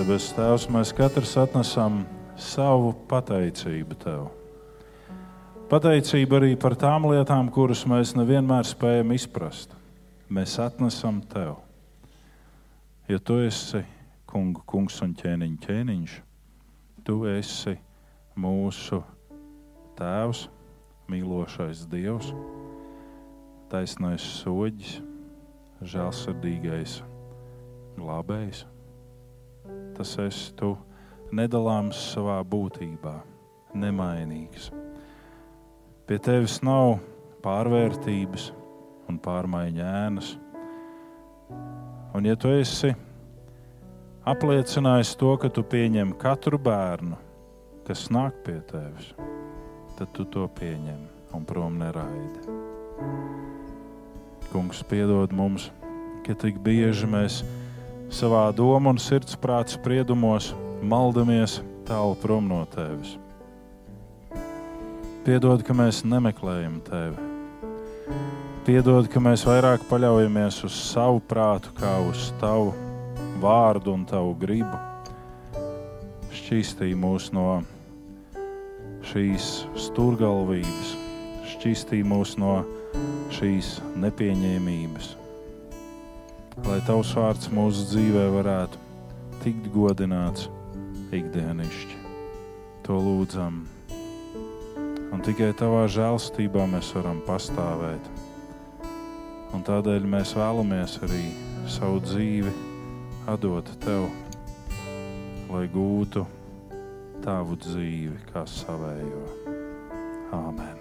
Debes Tēvs, mēs katrs atnesam savu pateicību Tev. Pateicību arī par tām lietām, kuras mēs nevienmēr spējam izprast. Mēs atnesam Tev. Jo Tu esi kungu, kungs un ķēniņš, ķēniņš. Tu esi mūsu Tēvs, mīlošais Dievs, taisnais soģis, žēlsirdīgais glābējs tas esi tu nedalāms savā būtībā, nemainīgs. Pie tevis nav pārvērtības un pārmaiņu ēnas. Un, ja tu esi apliecinājis to, ka tu pieņem katru bērnu, kas nāk pie tevis, tad tu to pieņem un prom neraidi. Kungs, piedod mums, ka tik bieži mēs mēs savā domu un sirdsprāta spriedumos maldamies tālu prom no tevis. Piedod, ka mēs nemeklējam tevi. Piedod, ka mēs vairāk paļaujamies uz savu prātu, kā uz tavu vārdu un tavu gribu. Šķīstī mūs no šīs stūrgalvības, šķīstī mūs no šīs nepieņēmības lai Tavs vārds mūsu dzīvē varētu tikt godināts ikdienišķi. To lūdzam. Un tikai Tavā žēlstībā mēs varam pastāvēt. Un tādēļ mēs vēlamies arī savu dzīvi atdot Tev, lai gūtu Tavu dzīvi kā savējo. Āmen!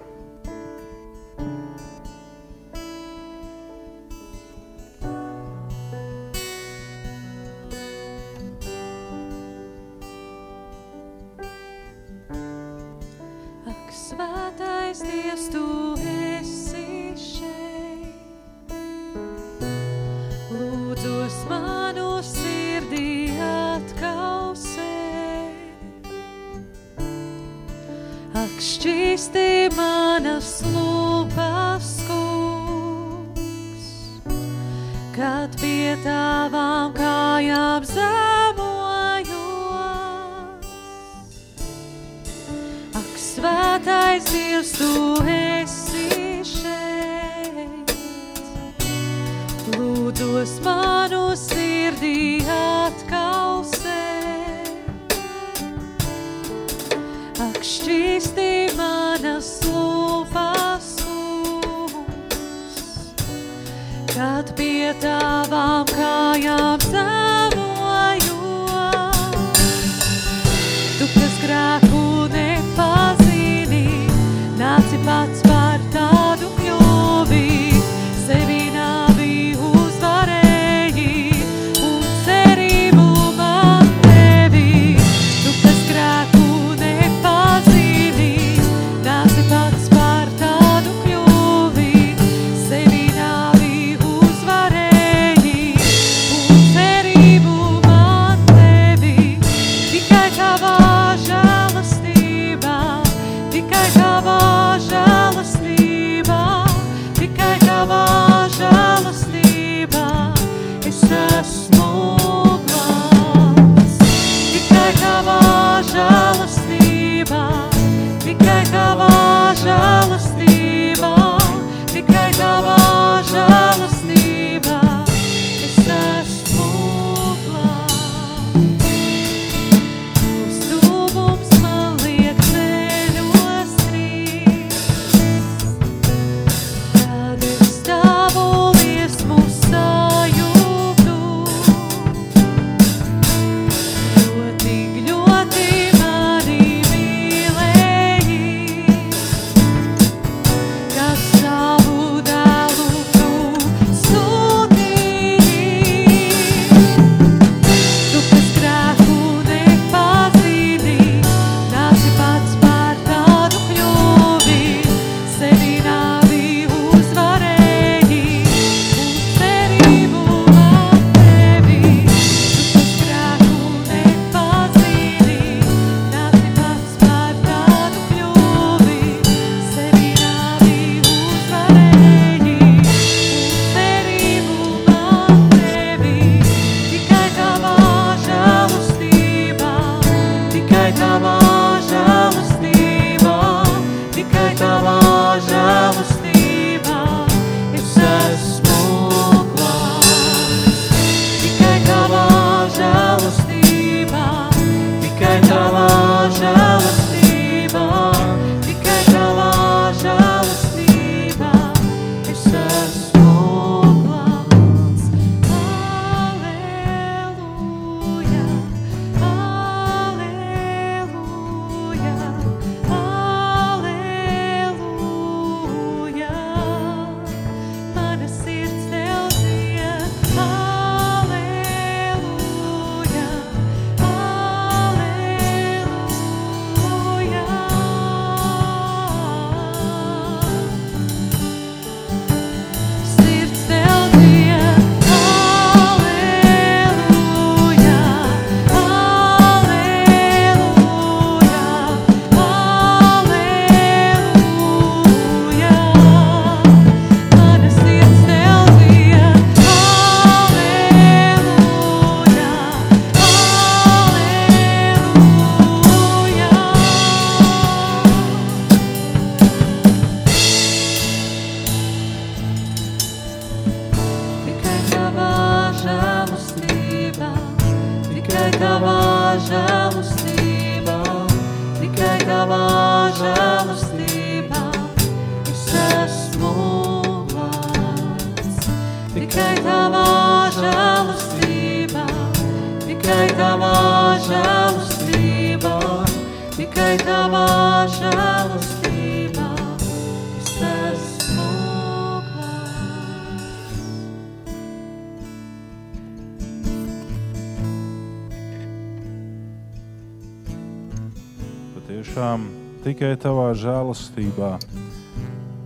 Tikai tavā žēlastībā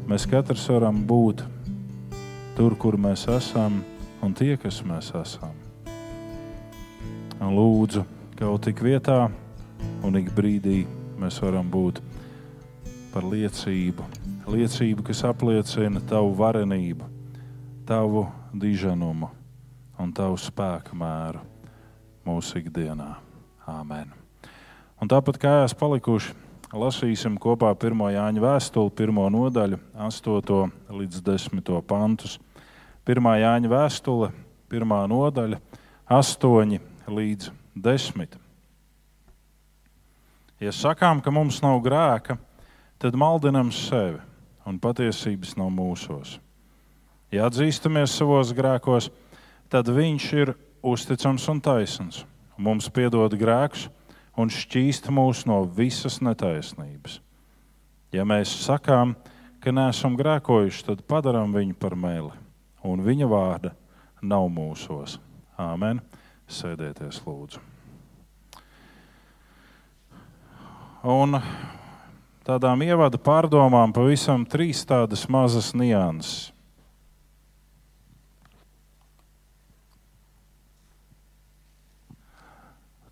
mēs katrs varam būt tur, kur mēs esam, un tie, kas mēs esam. Un lūdzu, kaut tik vietā un ik brīdī mēs varam būt par liecību. Liecību, kas apliecina tavu varenību, tavu diženumu un tavu spēku mēru mūsu ikdienā. Āmen! Un tāpat kā es palikuši, lasīsim kopā 1. Jāņa vēstuli, 1. nodaļu, 8. līdz 10. pantus. 1. Jāņa vēstule, 1. nodaļa, 8 līdz 10. Ja sakām, ka mums nav grēka, tad maldinam sevi, un patiesības nav mūsos. Ja atzīstamies savos grēkos, tad Viņš ir uzticams un taisns, mums piedod grēkus un šķīst mūs no visas netaisnības. Ja mēs sakām, ka neesam grēkojuši, tad padarām viņu par meli, un viņa vārda nav mūsos. Āmen! Sēdieties, lūdzu! Un tādām ievada pārdomām pavisam trīs tādas mazas nianses.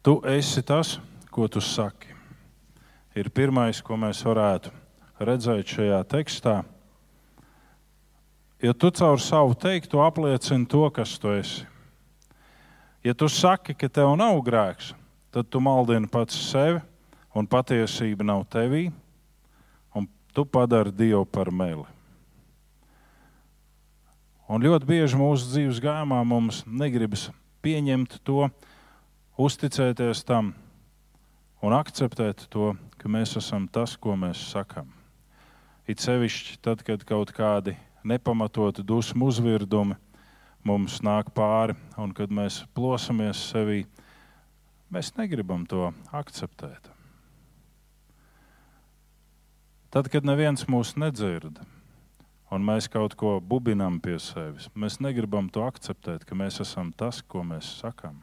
Tu esi tas, ko tu saki. Ir pirmais, ko mēs varētu redzēt šajā tekstā. Ja tu caur savu teikto apliecini to, kas tu esi, ja tu saki, ka tev nav grēks, tad tu maldini pats sevi, un patiesība nav tevī, un tu padari Dievu par meli. Un ļoti bieži mūsu dzīves gājumā mums negribas pieņemt to, uzticēties tam un akceptēt to, ka mēs esam tas, ko mēs sakām. It sevišķi tad, kad kaut kādi nepamatoti dusmu uzvirdumi mums nāk pāri, un kad mēs plosamies sevī, mēs negribam to akceptēt. Tad, kad neviens mūs nedzird, un mēs kaut ko bubinām pie sevis, mēs negribam to akceptēt, ka mēs esam tas, ko mēs sakām.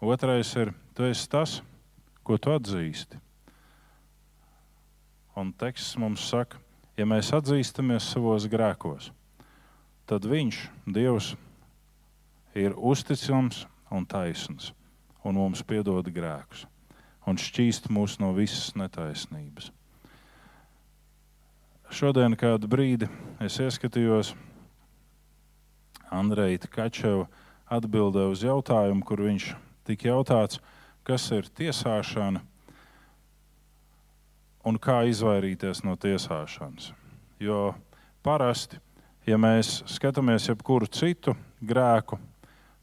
Otrais ir, tu esi tas, ko tu atzīsti. Un teksts mums saka, ja mēs atzīstamies savos grēkos, tad Viņš, Dievs, ir uzticams un taisns, un mums piedod grēkus, un šķīst mūs no visas netaisnības. Šodien kādu brīdi es ieskatījos Andreja Kačeva atbildē uz jautājumu, kur viņš tika jautāts, kas ir tiesāšana un kā izvairīties no tiesāšanas. Jo parasti, ja mēs skatāmies jebkuru citu grēku,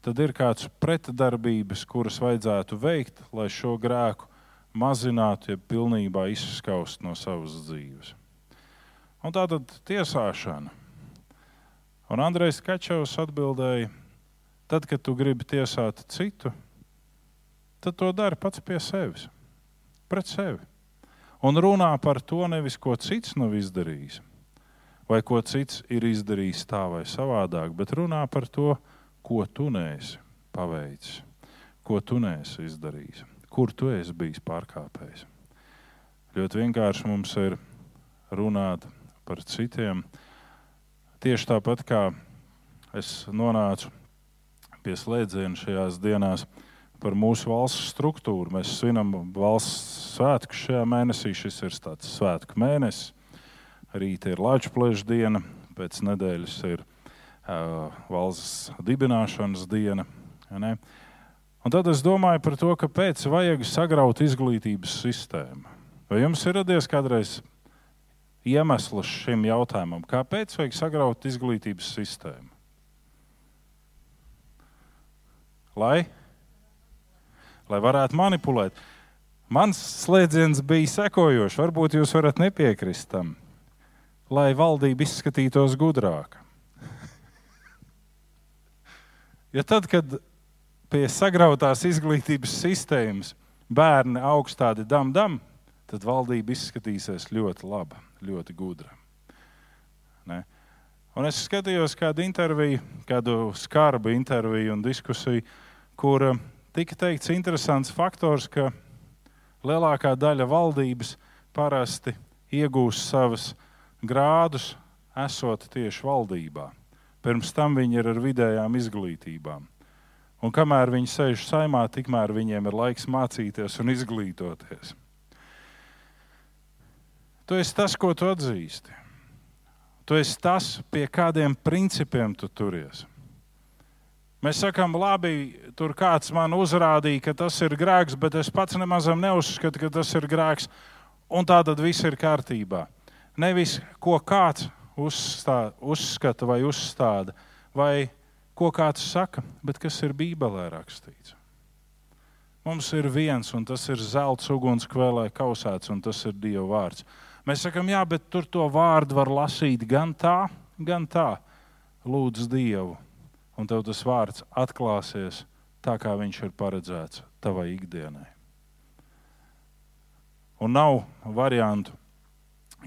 tad ir kāds pretdarbības, kuras vajadzētu veikt, lai šo grēku mazinātu, ja pilnībā izskaust no savas dzīves. Un tā tad tiesāšana. Un Andrejs Kačevs atbildēja, tad, kad tu gribi tiesāt citu, tad to dari pats pie sevis, pret sevi. Un runā par to nevis, ko cits nav izdarījis, vai ko cits ir izdarījis tā vai savādāk, bet runā par to, ko tu nēsi paveicis, ko tu nēsi izdarījis, kur tu esi bijis pārkāpējis. Ļoti vienkārši mums ir runāt par citiem. Tieši tāpat kā es nonācu pie slēdziena šajās dienās, par mūsu valsts struktūru. Mēs svinam valsts svētku šajā mēnesī. Šis ir tāds svētku mēnesis. Rīt ir Latvijas diena, pēc nedēļas ir uh, valsts dibināšanas diena. Ne? Un tad es domāju par to, kāpēc vajag sagraut izglītības sistēmu. Vai jums ir radies kādreiz iemesls šim jautājumam, kāpēc vajag sagraut izglītības sistēmu? Lai lai varētu manipulēt. Mans slēdziens bija sekojošs, varbūt jūs varat nepiekrist tam, lai valdība izskatītos gudrāka. ja tad, kad pie sagrautās izglītības sistēmas bērni augst tādi dam, dam, tad valdība izskatīsies ļoti laba, ļoti gudra. Ne? Un es skatījos kādu interviju, kādu skarbu interviju un diskusiju, kur eh, tika teikts interesants faktors, ka lielākā daļa valdības parasti iegūst savus grādus, esot tieši valdībā. Pirms tam viņi ir ar vidējām izglītībām. Un kamēr viņi sēž saimā, tikmēr viņiem ir laiks mācīties un izglītoties. Tu esi tas, ko tu atzīsti. Tu esi tas, pie kādiem principiem tu turies. Mēs sakām, labi, tur kāds man uzrādīja, ka tas ir grēks, bet es pats nemazam neuzskatu, ka tas ir grēks, un tā tad viss ir kārtībā. Nevis ko kāds uzstā, uzskata vai uzstāda, vai ko kāds saka, bet kas ir Bībelē rakstīts. Mums ir viens, un tas ir zelta ugunskvēlē kausēts, un tas ir Dieva vārds. Mēs sakām, jā, bet tur to vārdu var lasīt gan tā, gan tā. Lūdzu Dievu, un tev tas vārds atklāsies tā, kā viņš ir paredzēts tavai ikdienai. Un nav variantu,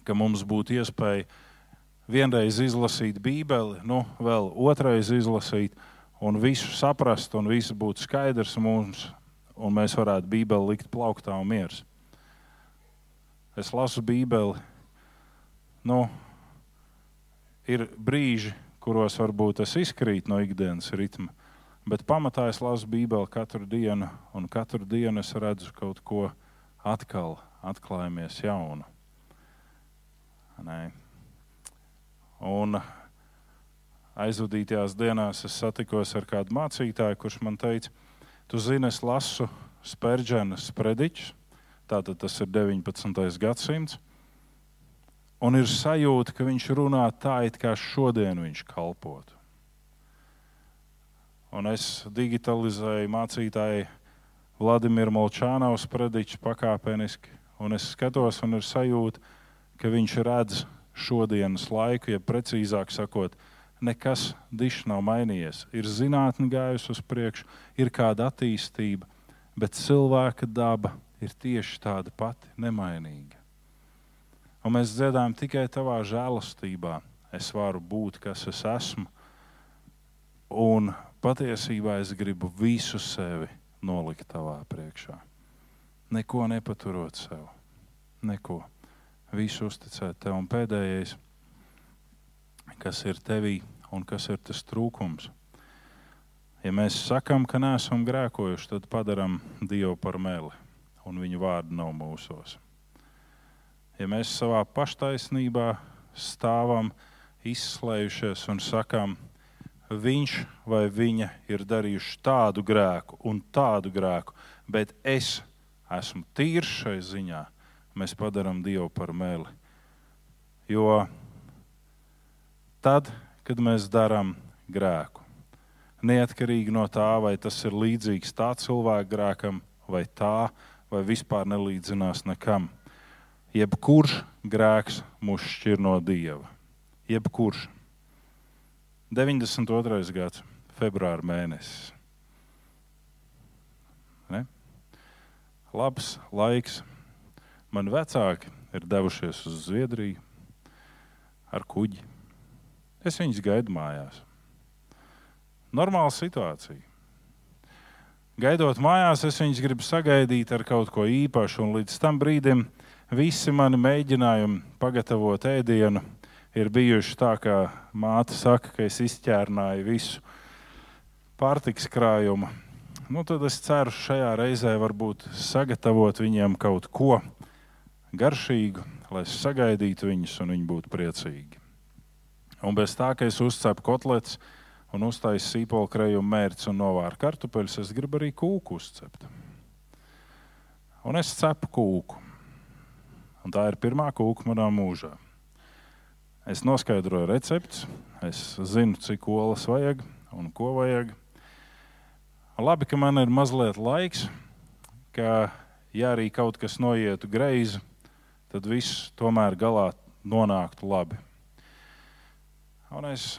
ka mums būtu iespēja vienreiz izlasīt Bībeli, nu, vēl otrais izlasīt, un visu saprast, un viss būtu skaidrs mums, un mēs varētu Bībeli likt plauktā un mieras. Es lasu Bībeli, nu, ir brīži, kuros varbūt es izkrītu no ikdienas ritma, bet pamatā es lasu Bībeli katru dienu, un katru dienu es redzu kaut ko atkal, atklājamies jaunu. Nē. Un aizvadītajās dienās es satikos ar kādu mācītāju, kurš man teica, tu zini, es lasu Spērģenes prediķus, tātad tas ir 19. gadsimts, un ir sajūta, ka viņš runā tā, it kā šodien viņš kalpotu. Un es digitalizēju mācītāju Vladimiru Molčānaus prediķus pakāpeniski, un es skatos, un ir sajūta, ka viņš redz šodienas laiku, ja precīzāk sakot, nekas dišs nav mainījies. Ir zinātnē gājusi uz priekšu, ir kāda attīstība, bet cilvēka daba ir tieši tāda pati, nemainīga. Un mēs dziedājam tikai tavā žēlastībā. Es varu būt, kas es esmu, un patiesībā es gribu visu sevi nolikt tavā priekšā. Neko nepaturot sev. Neko visu uzticēt tev. Un pēdējais, kas ir tevī un kas ir tas trūkums. Ja mēs sakām, ka neesam grēkojuši, tad padarām Dievu par meli, un viņa vārda nav mūsos. Ja mēs savā paštaisnībā stāvam, izslējušies un sakām, viņš vai viņa ir darījuši tādu grēku un tādu grēku, bet es esmu tīrs šai ziņā, mēs padarām Dievu par meli. Jo tad, kad mēs darām grēku, neatkarīgi no tā, vai tas ir līdzīgs tā cilvēka grēkam, vai tā, vai vispār nelīdzinās nekam, jebkurš grēks mūs šķir no Dieva. Jebkurš. 92. gads, februāra mēnesis. Ne? Labs laiks Mani vecāki ir devušies uz Zviedriju ar kuģi. Es viņus gaidu mājās. Normāla situācija. Gaidot mājās, es viņus gribu sagaidīt ar kaut ko īpašu, un līdz tam brīdim visi mani mēģinājumi pagatavot ēdienu ir bijuši tā, kā māte saka, ka es izķērnāju visu pārtiks krājumu. Nu, tad es ceru, šajā reizē varbūt sagatavot viņiem kaut ko, garšīgu, lai es sagaidītu viņus un viņi būtu priecīgi. Un bez tā, ka es uzcepu kotletes un uztaisu sīpolu krējumu mērķus un novāru kartupeļus, es gribu arī kūku uzcept. Un es cepu kūku. Un tā ir pirmā kūka manā mūžā. Es noskaidroju recepti, es zinu, cik olas vajag un ko vajag. Labi, ka man ir mazliet laiks, ka, ja arī kaut kas noietu greizi, tad viss tomēr galā nonāktu labi. Un es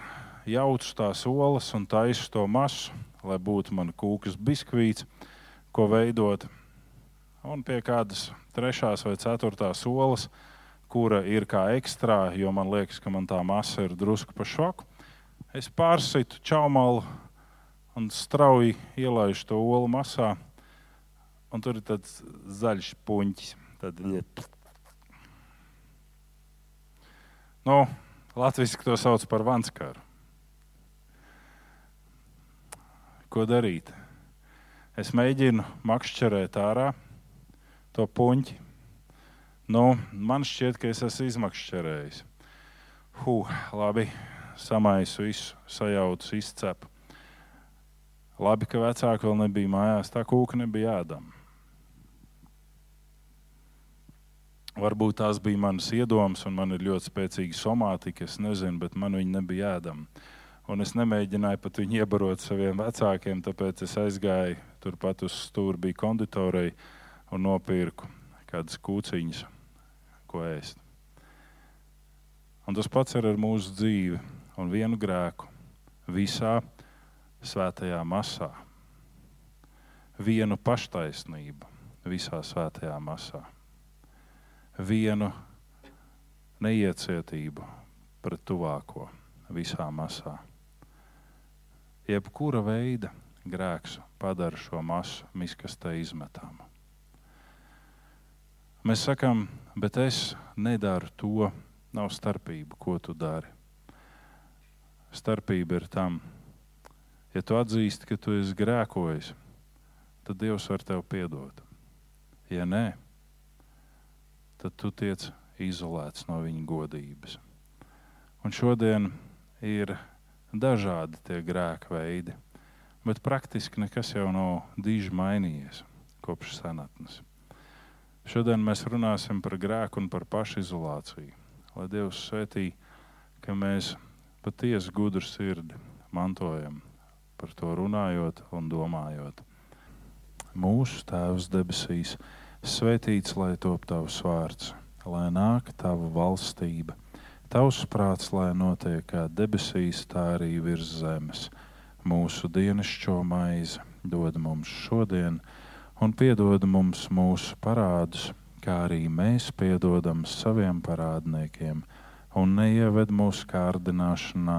jaucu tās olas un taisu to masu, lai būtu man kūkas biskvīts, ko veidot. Un pie kādas trešās vai ceturtās olas, kura ir kā ekstrā, jo man liekas, ka man tā masa ir drusku pa švaku, es pārsitu čaumalu un strauji ielaidu to olu masā. Un tur ir tāds zaļš puņķis. Tad, nu, Latvijas to sauc par vanskaru. Ko darīt? Es mēģinu makšķerēt ārā to puņķi. Nu, man šķiet, ka es esmu izmakšķerējis. Huh, labi, samaisu visu, sajaucu, izcepu. Labi, ka vecāki vēl nebija mājās, tā kūka nebija ēdama. Varbūt tās bija manas iedomas, un man ir ļoti spēcīga somātika. Es nezinu, bet man viņa nebija ēdama. Un es nemēģināju pat viņu iebarot saviem vecākiem, tāpēc es aizgāju turpat uz stūri, bija konditorei un nopirku kādas kūciņas, ko ēst. Un tas pats ir ar mūsu dzīvi un vienu grēku visā svētajā masā. Vienu paštaisnību visā svētajā masā. Vienu neiecietību pret tuvāko visā masā. Jebkura veida grēks padara šo masu miskastē izmetāmu. Mēs sakām, bet es nedaru to, nav starpība, ko tu dari. Starpība ir tam, Ja tu atzīsti, ka tu esi grēkojis, tad Dievs var tev piedot. Ja nē, tad tu tiec izolēts no viņa godības. Un šodien ir dažādi tie grēka veidi, bet praktiski nekas jau nav diži mainījies kopš senatnes. Šodien mēs runāsim par grēku un par pašizolāciju. Lai Dievs svētī, ka mēs patiesi gudru sirdi mantojam par to runājot un domājot. Mūsu Tēvs debesīs, svētīts lai top tavs vārds, lai nāk tava valstība, tavs prāts, lai notiek kā debesīs, tā arī virs zemes. Mūsu dienascho maizi dod mums šodien, un piedod mums mūsu parādus, kā arī mēs piedodam saviem parādniekiem, un neieved mūsu kārdināšanā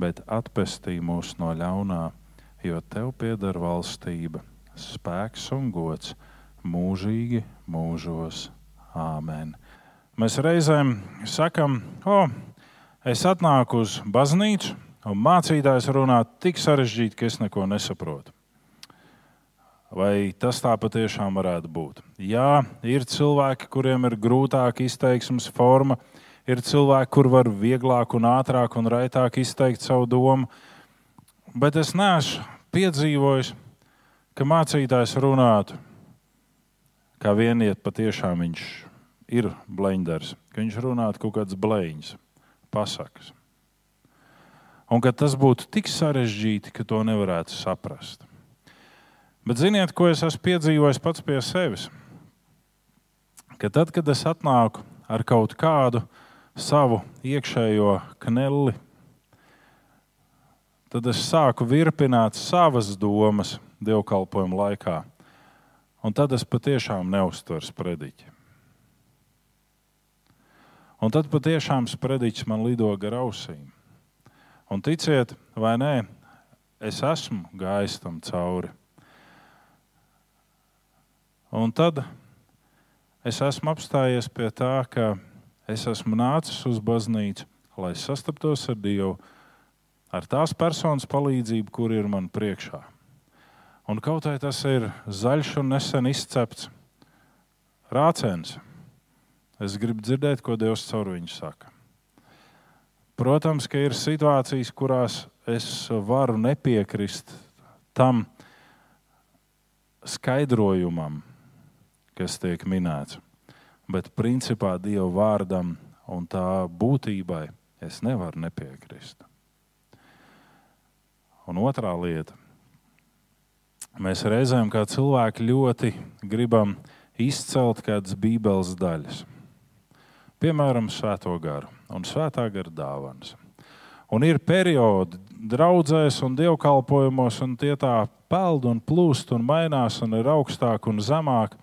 bet atpestī mūs no ļaunā, jo tev pieder valstība, spēks un gods mūžīgi mūžos. Āmen. Mēs reizēm sakam, o, es atnāku uz baznīcu, un mācītājs runā tik sarežģīti, ka es neko nesaprotu. Vai tas tā patiešām varētu būt? Jā, ir cilvēki, kuriem ir grūtāk izteiksmes forma, ir cilvēki, kur var vieglāk, un ātrāk un raitāk izteikt savu domu. Bet es neesmu piedzīvojis, ka mācītājs runātu, kā vieniet patiešām viņš ir blenders, ka viņš runātu kaut kādas blēņas, pasakas. Un ka tas būtu tik sarežģīti, ka to nevarētu saprast. Bet ziniet, ko es esmu piedzīvojis pats pie sevis? Ka tad, kad es atnāku ar kaut kādu savu iekšējo knelli, tad es sāku virpināt savas domas dievkalpojuma laikā. Un tad es patiešām neuztveru sprediķi. Un tad patiešām sprediķis man lido gar ausīm. Un ticiet, vai nē, es esmu gājis tam cauri. Un tad es esmu apstājies pie tā, ka es esmu nācis uz baznīcu, lai sastaptos ar Dievu, ar tās personas palīdzību, kur ir man priekšā. Un kaut vai tas ir zaļš un nesen izcepts rāciens, es gribu dzirdēt, ko Dievs caur viņu saka. Protams, ka ir situācijas, kurās es varu nepiekrist tam skaidrojumam, kas tiek minēts bet principā Dieva vārdam un tā būtībai es nevaru nepiekrist. Un otrā lieta, mēs reizēm kā cilvēki ļoti gribam izcelt kādas bībeles daļas. Piemēram, svēto garu un svētā gara dāvanas. Un ir periodi draudzēs un dievkalpojumos, un tie tā peld un plūst un mainās un ir augstāk un zemāk,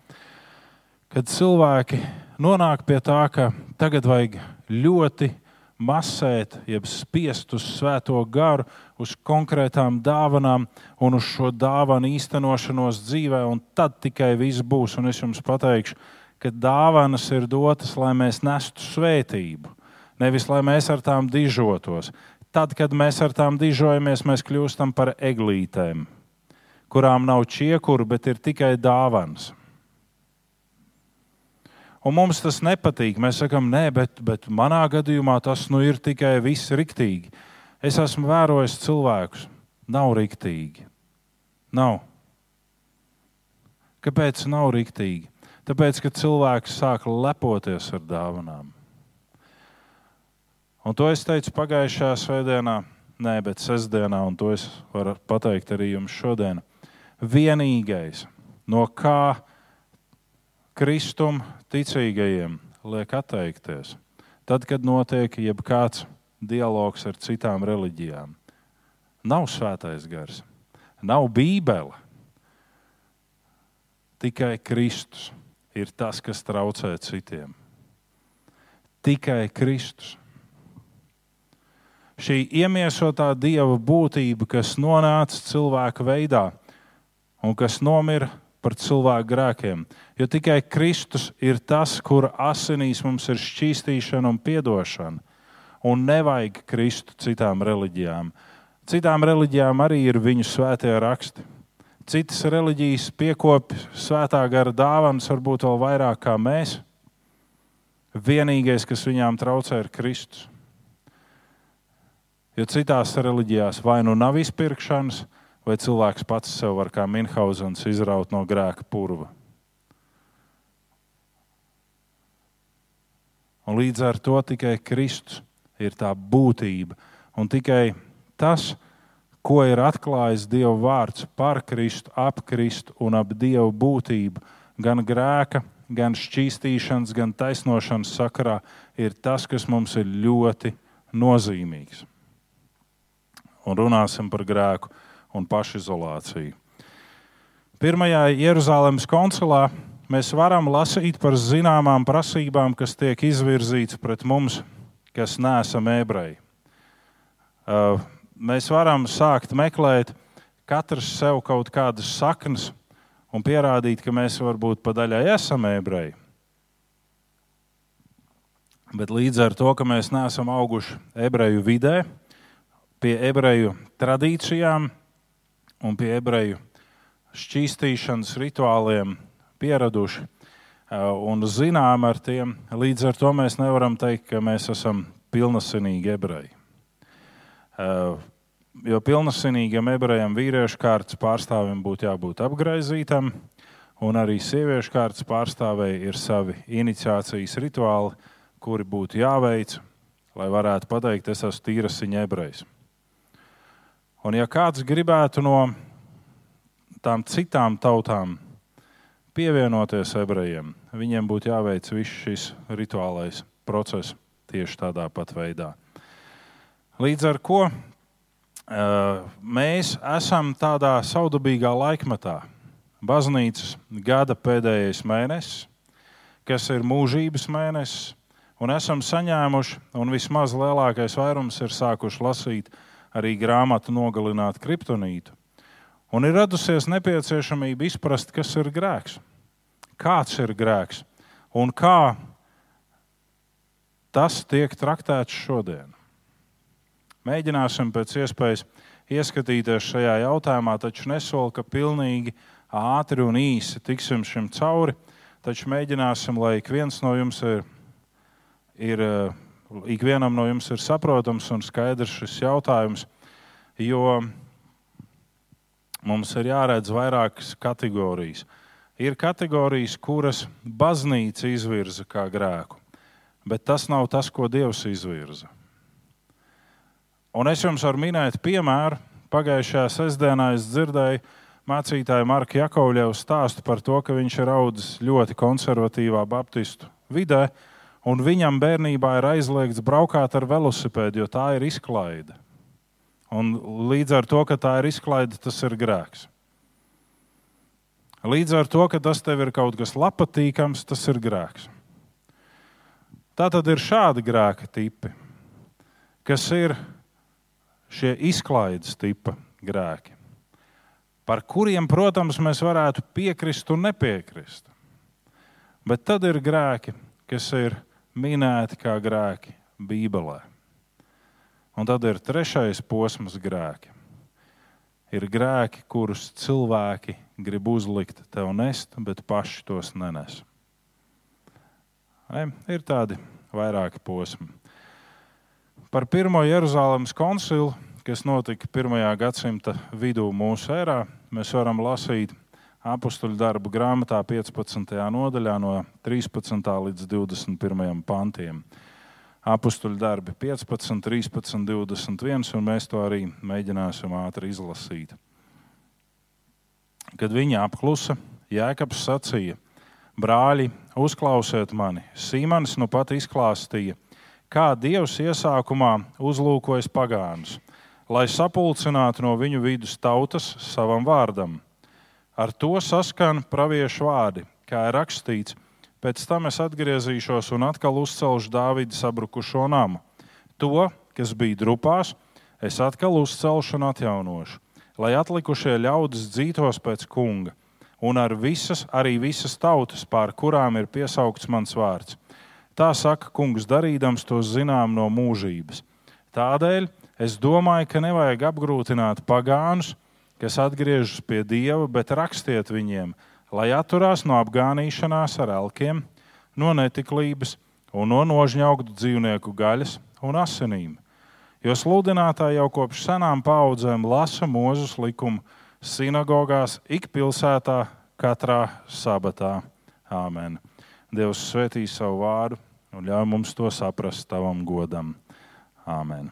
kad cilvēki nonāk pie tā, ka tagad vajag ļoti masēt, jeb spiest uz svēto garu, uz konkrētām dāvanām un uz šo dāvanu īstenošanos dzīvē, un tad tikai viss būs. Un es jums pateikšu, ka dāvanas ir dotas, lai mēs nestu svētību, nevis lai mēs ar tām dižotos. Tad, kad mēs ar tām dižojamies, mēs kļūstam par eglītēm, kurām nav čiekuru, bet ir tikai dāvans. Un mums tas nepatīk. Mēs sakām, nē, bet, bet manā gadījumā tas nu ir tikai viss riktīgi. Es esmu vērojis cilvēkus, nav riktīgi. Nav. Kāpēc nav riktīgi? Tāpēc, ka cilvēks sāk lepoties ar dāvanām. Un to es teicu pagājušajā svētdienā, nē, bet sestdienā, un to es varu pateikt arī jums šodien. Vienīgais, no kā Kristum ticīgajiem liek atteikties, tad, kad notiek jebkāds dialogs ar citām reliģijām. Nav svētais gars, nav bībele. Tikai Kristus ir tas, kas traucē citiem. Tikai Kristus. Šī iemiesotā dieva būtība, kas nonāca cilvēka veidā un kas nomira par cilvēku grēkiem. Jo tikai Kristus ir tas, kura asinīs mums ir šķīstīšana un atdošana. Un nevajag Kristu citām reliģijām. Citām reliģijām arī ir viņu svētie raksti. Citas reliģijas piekopja svētā gara dāvanas, varbūt vēl vairāk kā mēs. Vienīgais, kas viņām traucē, ir Kristus. Jo citās reliģijās vai nu nav izpirkšanas, vai cilvēks pats sev var kā Minhausens izraut no grēka purva. Un līdz ar to tikai Kristus ir tā būtība. Un tikai tas, ko ir atklājis Dieva vārds par Kristu, ap Kristu un ap Dieva būtību, gan grēka, gan šķīstīšanas, gan taisnošanas sakarā, ir tas, kas mums ir ļoti nozīmīgs. Un runāsim par grēku un pašizolāciju. Pirmajā Jeruzalemes koncilā mēs varam lasīt par zināmām prasībām, kas tiek izvirzītas pret mums, kas neesam ebreji. Uh, mēs varam sākt meklēt katrs sev kaut kādas saknes un pierādīt, ka mēs varbūt pa daļai esam ebreji. Bet līdz ar to, ka mēs neesam auguši ebreju vidē, pie ebreju tradīcijām, un pie ebreju šķīstīšanas rituāliem pieraduši un zinām ar tiem. Līdz ar to mēs nevaram teikt, ka mēs esam pilnasinīgi ebreji. Jo pilnasinīgam ebrejam vīriešu kārtas pārstāvim būtu jābūt apgaizītam, un arī sieviešu kārtas pārstāvēji ir savi iniciācijas rituāli, kuri būtu jāveic, lai varētu pateikt, es esmu tīrasiņa ebrejs. Un ja kāds gribētu no tām citām tautām pievienoties ebrejiem, viņiem būtu jāveic viss šis rituālais process tieši tādā pat veidā. Līdz ar to mēs esam tādā saudabīgā laikmetā. Baznīcas gada pēdējais mēnesis, kas ir mūžības mēnesis, un esam saņēmuši, un vismaz lielākais vairums ir sākuši lasīt arī grāmatu Nogalināt kriptonītu. Un ir radusies nepieciešamība izprast, kas ir grēks, kāds ir grēks un kā tas tiek traktēts šodien. Mēģināsim pēc iespējas ieskatīties šajā jautājumā, taču nesolu, ka pilnīgi ātri un īsi tiksim šim cauri. Taču mēģināsim, lai ik viens no jums ir, ir ikvienam no jums ir saprotams un skaidrs šis jautājums, jo mums ir jāredz vairākas kategorijas. Ir kategorijas, kuras baznīca izvirza kā grēku, bet tas nav tas, ko Dievs izvirza. Un es jums varu minēt piemēru. Pagājušajā sestdienā es dzirdēju, mācītāja Marka Jakovļeva stāstu par to, ka viņš ir audzis ļoti konservatīvā baptistu vidē, un viņam bērnībā ir aizliegts braukāt ar velosipēdu, jo tā ir izklaide. Un līdz ar to, ka tā ir izklaide, tas ir grēks. Līdz ar to, ka tas tev ir kaut kas patīkams, tas ir grēks. Tā tad ir šādi grēka tipi, kas ir šie izklaides tipa grēki, par kuriem, protams, mēs varētu piekrist un nepiekrist. Bet tad ir grēki, kas ir minēti kā grēki Bībelē. Un tad ir trešais posms grēki. Ir grēki, kurus cilvēki grib uzlikt tev nest, bet paši tos nenes. Ne? Ir tādi vairāki posmi. Par pirmo Jeruzalemes koncilu, kas notika 1. gadsimta vidū mūsu erā, mēs varam lasīt apakstuļu darbu grāmatā 15. nodaļā no 13. līdz 21. pantiem. Apakstuļu darbi 15, 13, 21, un mēs to arī mēģināsim ātri izlasīt. Kad viņi apklusa, Jēkabs sacīja: Brāļi, uzklausiet mani! Sīmanis nu pat izklāstīja, kā Dievs iesākumā uzlūkojas pagānus, lai sapulcinātu no viņu vidus tautas savam vārdam. Ar to saskan praviešu vārdi, kā ir rakstīts. Pēc tam es atgriezīšos un atkal uzcelšu Dāvida sabrukušo namu. To, kas bija drupās, es atkal uzcelšu un atjaunošu lai atlikušie ļaudis dzītos pēc kunga, un ar visas, arī visas tautas, pār kurām ir piesaukts mans vārds. Tā saka kungs, darīdams to zinām no mūžības. Tādēļ es domāju, ka nevajag apgrūtināt pagānus, kas atgriežas pie dieva, bet rakstiet viņiem, lai atturās no apgānīšanās ar elkiem, no netiklības un no nožņaugtu dzīvnieku gaļas un asinīm Jo sludinātāji jau kopš senām paudzēm lasa mūzus likumu sinagogās, ik pilsētā, katrā sabatā. Āmen. Dievs svētī savu vārdu un ļauj mums to saprast tavam godam. Āmen.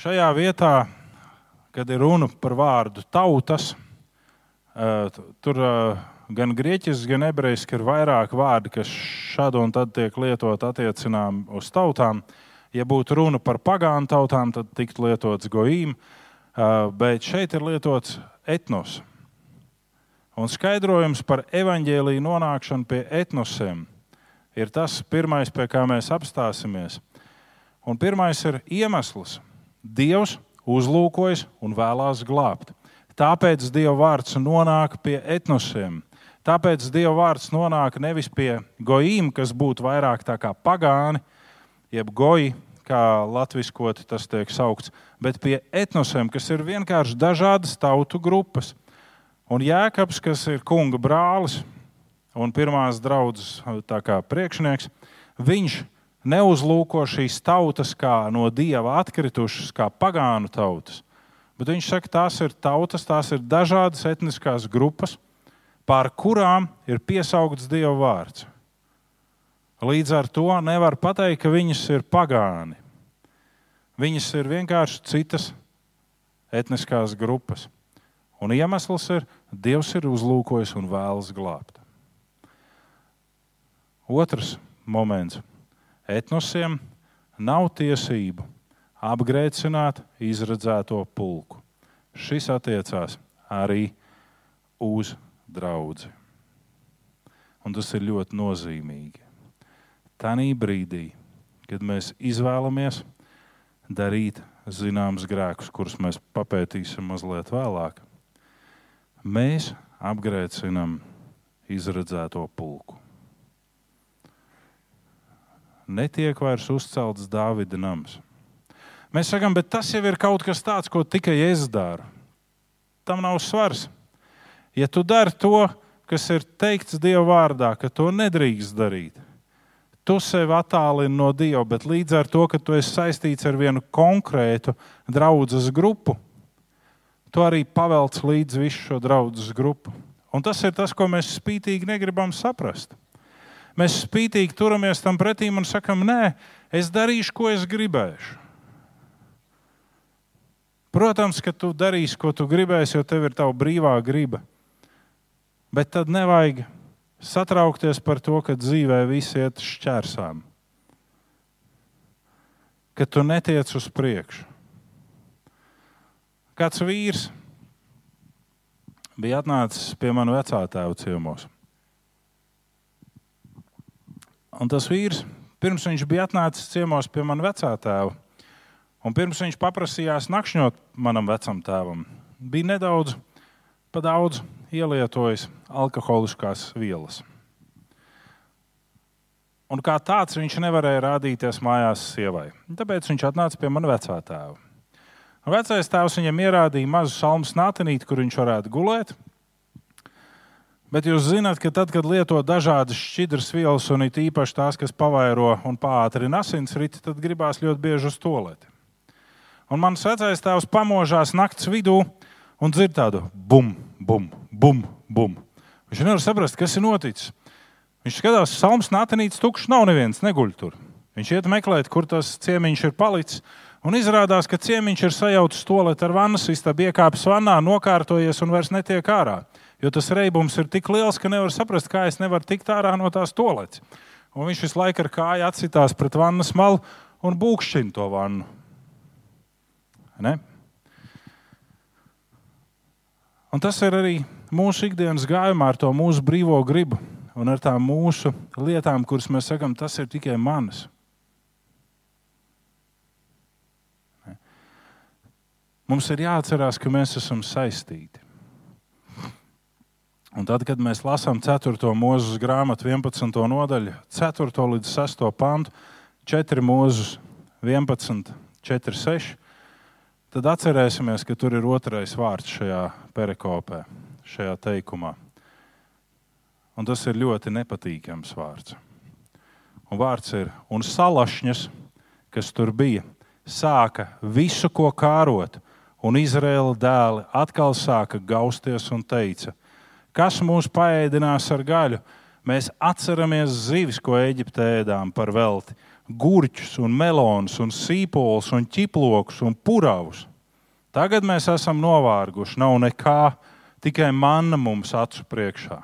Šajā vietā, kad ir runa par vārdu tautas, eh, tur eh, gan grieķiski, gan ebrejiski ir vairāk vārdi, kas šādi un tad tiek lietot attiecinām uz tautām. Ja būtu runa par pagānu tautām, tad tiktu lietots goīm, bet šeit ir lietots etnos. Un skaidrojums par evaņģēlīju nonākšanu pie etnosiem ir tas pirmais, pie kā mēs apstāsimies. Un pirmais ir iemesls. Dievs uzlūkojas un vēlās glābt. Tāpēc Dieva vārds nonāk pie etnosiem. Tāpēc Dieva vārds nonāk nevis pie gojiem, kas būtu vairāk kā pagāni, jeb goji, kā latviskot tas tiek saukts, bet pie etnosiem, kas ir vienkārši dažādas tautu grupas. Un Jēkabs, kas ir kunga brālis un pirmās draudzes priekšnieks, viņš neuzlūko šīs tautas kā no dieva atkritušas, kā pagānu tautas. Bet viņš saka, tās ir tautas, tās ir dažādas etniskās grupas, pār kurām ir piesaukts Dieva vārds. Līdz ar to nevar pateikt, ka viņas ir pagāni. Viņas ir vienkārši citas etniskās grupas. Un iemesls ir, Dievs ir uzlūkojis un vēlas glābt. Otrs moments. Etnosiem nav tiesību apgrēcināt izredzēto pulku. Šis attiecās arī uz draugi. Un tas ir ļoti nozīmīgi. Tanī brīdī, kad mēs izvēlamies darīt zināmus grēkus, kurus mēs papētīsim mazliet vēlāk, mēs apgrēcinām izredzēto pulku. Netiek vairs uzcelts Dāvida nams. Mēs sakām, bet tas jau ir kaut kas tāds, ko tikai es daru. Tam nav svars. Ja tu dari to, kas ir teikts Dieva vārdā, ka to nedrīkst darīt, tu sevi attālini no Dieva, bet līdz ar to, ka tu esi saistīts ar vienu konkrētu draugu grupu, tu arī pavelc līdzi visu šo draugu grupu. Un tas ir tas, ko mēs spītīgi negribam saprast. Mēs spītīgi turamies tam pretī un sakam, nē, es darīšu, ko es gribēšu. Protams, ka tu darīsi, ko tu gribēsi, jo tev ir tava brīvā griba. Bet tad nevajag satraukties par to, ka dzīvē viss iet šķērsām, ka tu netiec uz priekšu. Kāds vīrs bija atnācis pie manas vecā tēva ciemos. Un tas vīrs, pirms viņš bija atnācis ciemos pie manas vecā tēva, un pirms viņš paprasījās nakšņot manam vecam tēvam, bija nedaudz pa daudz ielietojis alkoholiskās vielas. Un kā tāds viņš nevarēja rādīties mājās sievai. Tāpēc viņš atnāca pie manas vecā tēva. Vecais tēvs viņam ierādīja mazu salmu snatenīti, kur viņš varētu gulēt. Bet jūs zināt, ka tad, kad lieto dažādas šķidras vielas, un it īpaši tās, kas pavairo un pātrina asinsriti, tad gribās ļoti bieži uz toleti. Un mans vecais tēvs pamožās naktas vidū un dzird tādu bum, bum, bum, bum. Viņš nevar saprast, kas ir noticis. Viņš skatās, ka salmas natanīts tukšs nav neviens, neguļ tur. Viņš iet meklēt, kur tas ciemiņš ir palicis. Un izrādās, ka ciemiņš ir sajaucis toleti ar vannas istabu, iekāpis vannā, nokārtojies un vairs netiek ārā. Jo tas reibums ir tik liels, ka nevar saprast, kā es nevaru tikt ārā no tās toaletes. Un viņš visu laiku ar kāju atsitās pret vannas malu un būkšķina to vannu. Ne? Un tas ir arī mūsu ikdienas gājumā ar to mūsu brīvo gribu un ar tām mūsu lietām, kuras mēs sakām, tas ir tikai manas. Mums ir jāatcerās, ka mēs esam saistīti. Un tad, kad mēs lasām 4. mūža grāmatu, 11. nodaļu, 4. līdz 6. pantu, 4 mūžus, 11, 4, 6, tad atcerēsimies, ka tur ir otrais vārds šajā perikopē, šajā teikumā. Un tas ir ļoti nepatīkams vārds. Un vārds ir, un salašņas, kas tur bija, sāka visu, ko kārot, un Izraēla dēli atkal sāka gausties un teica: Kas mūs paēdinās ar gaļu? Mēs atceramies zivis, ko Eģiptē ēdām par velti, gurķus, un melonus, un sīpolus, un ķiplokus un puravus. Tagad mēs esam novārguši, nav nekā, tikai manna mums acu priekšā.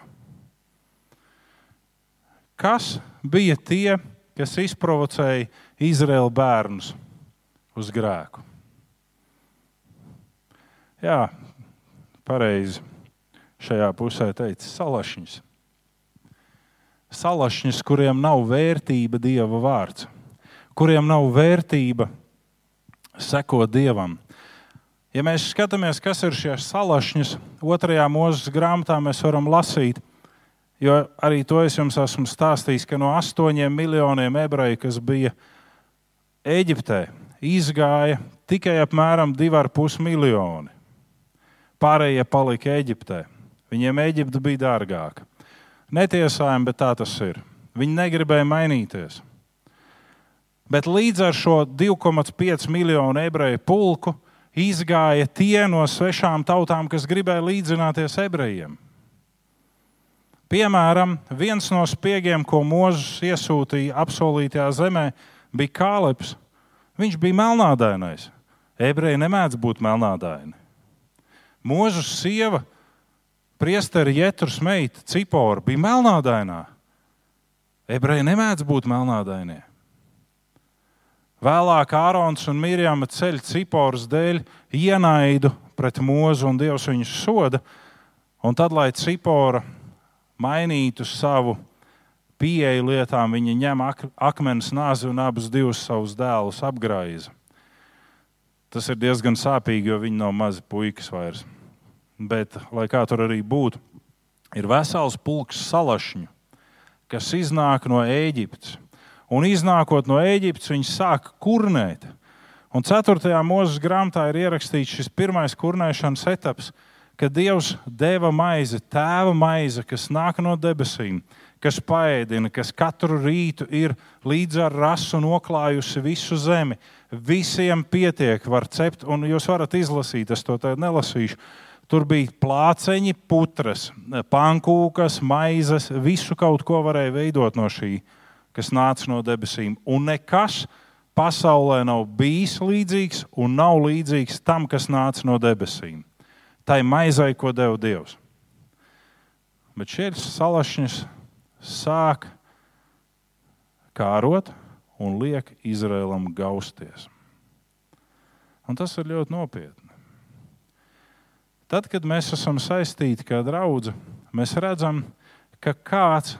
Kas bija tie, kas izprovocēja Izraēlu bērnus uz grēku? Jā, pareizi šajā pusē teica salašņus. Salašņus, kuriem nav vērtība Dieva vārds, kuriem nav vērtība sekot Dievam. Ja mēs skatāmies, kas ir šie salašņus, otrajā mūža grāmatā mēs varam lasīt, jo arī to es jums esmu stāstījis, ka no astoņiem miljoniem ebreju, kas bija Eģiptē, izgāja tikai apmēram 2,5 miljoni. Pārējie palika Eģiptē. Viņiem Eģipte bija dārgāka. Netiesājami, bet tā tas ir. Viņi negribēja mainīties. Bet līdz ar šo 2,5 miljonu ebreju pulku izgāja tie no svešām tautām, kas gribēja līdzināties ebrejiem. Piemēram, viens no spiegiem, ko Mozus iesūtīja apsolītajā zemē, bija Kāleps. Viņš bija melnādainais. Ebreji nemēdz būt melnādaini. Mūžas sieva, priesteri Jetras meita, Cipora, bija melnādainā. Ebreji nemēdz būt melnādainie. Vēlāk Ārons un Mirjama ceļ Ciporas dēļ ienaidu pret mūzu, un Dievs viņus soda. Un tad, lai Cipora mainītu savu pieeju lietām, viņa ņem ak akmens nāzi un abus divus savus dēlus apgraiza. Tas ir diezgan sāpīgi, jo viņi nav mazi puikas vairs. Bet, lai kā tur arī būtu, ir vesels pulks salašņu, kas iznāk no Ēģiptes. Un iznākot no Ēģiptes, viņi sāk kurnēt. Un 4. mūža grāmatā ir ierakstīts šis pirmais kurnēšanas etaps, kad Dievs deva maizi, tēva maize, kas nāk no debesīm, kas paēdina, kas katru rītu ir līdz ar rasu noklājusi visu zemi Visiem pietiek, var cept, un jūs varat izlasīt, es to tagad nelasīšu. Tur bija plāceņi, putras, pankūkas, maizes, visu kaut ko varēja veidot no šī, kas nāca no debesīm. Un nekas pasaulē nav bijis līdzīgs un nav līdzīgs tam, kas nāca no debesīm. Tai maizai, ko deva Dievs. Bet šie salašņas sāk kārot un liek Izraēlam gausties. Un tas ir ļoti nopietni. Tad, kad mēs esam saistīti kā draugi, mēs redzam, ka kāds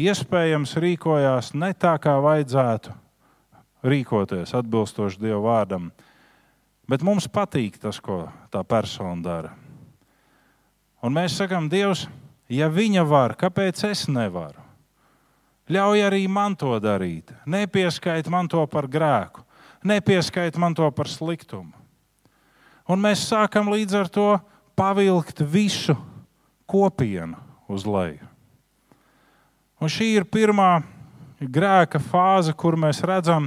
iespējams rīkojās ne tā, kā vajadzētu rīkoties, atbilstoši Dieva vārdam. Bet mums patīk tas, ko tā persona dara. Un mēs sakām, Dievs, ja viņa var, kāpēc es nevaru? Ļauj arī man to darīt. Nepieskait man to par grēku, nepieskait man to par sliktumu. Un mēs sākam līdz ar to pavilkt visu kopienu uz leju. Un šī ir pirmā grēka fāze, kur mēs redzam,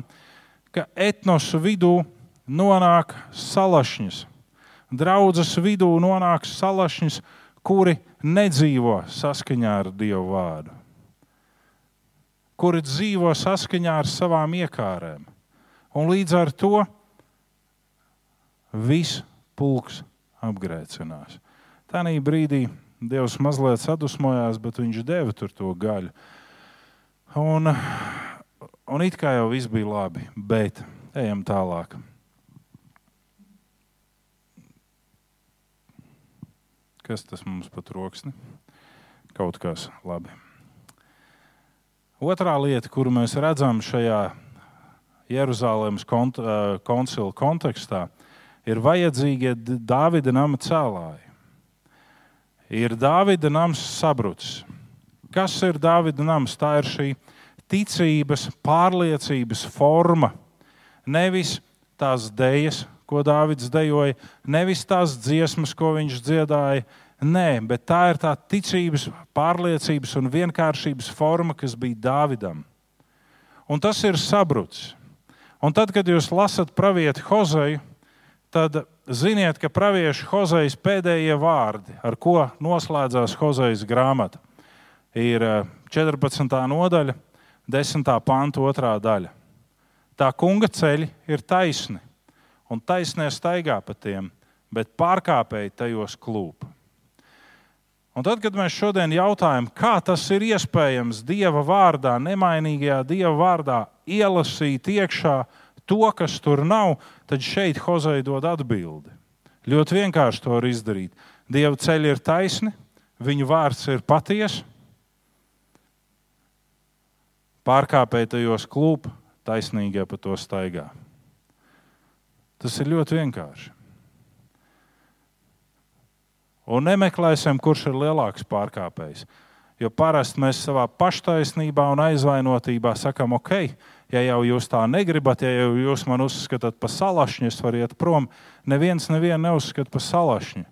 ka etnosu vidū nonāk salašņas. Draudzes vidū nonāk salašņas, kuri nedzīvo saskaņā ar Dievu vārdu, kuri dzīvo saskaņā ar savām iekārēm. Un līdz ar to viss pulks apgrēcinās. Tajā brīdī Dievs mazliet sadusmojās, bet viņš deva tur to gaļu. Un, un it kā jau viss bija labi, bet ejam tālāk. Kas tas mums pat roksni? Kaut kas labi. Otrā lieta, kuru mēs redzam šajā Jeruzalemes kont koncila kontekstā, ir vajadzīgie Dāvida nama cēlāji ir Dāvida nams sabrucis. Kas ir Dāvida nams? Tā ir šī ticības, pārliecības forma. Nevis tās dēļas, ko Dāvids dejoja, nevis tās dziesmas, ko viņš dziedāja. Nē, bet tā ir tā ticības, pārliecības un vienkāršības forma, kas bija Dāvidam. Un tas ir sabrucis. Un tad, kad jūs lasat pravieti Hozeju, tad ziniet, ka pravieša Hozejas pēdējie vārdi, ar ko noslēdzās Hozejas grāmata, ir 14. Eh, nodaļa, 10. panta otrā daļa. Tā kunga ceļi ir taisni, un taisnē staigā pa tiem, bet pārkāpēji tajos klūp. Un tad, kad mēs šodien jautājam, kā tas ir iespējams Dieva vārdā, nemainīgajā Dieva vārdā, ielasīt iekšā to, kas tur nav, tad šeit Hozei dod atbildi. Ļoti vienkārši to var izdarīt. Dieva ceļi ir taisni, viņu vārds ir patiesa. Pārkāpēji tajos klūp, taisnīgie pa to staigā. Tas ir ļoti vienkārši. Un nemeklēsim, kurš ir lielāks pārkāpējs. Jo parasti mēs savā paštaisnībā un aizvainotībā sakām, ok, ja jau jūs tā negribat, ja jau jūs man uzskatāt par salašņu, es varu iet prom. Neviens nevienu neuzskata par salašņu.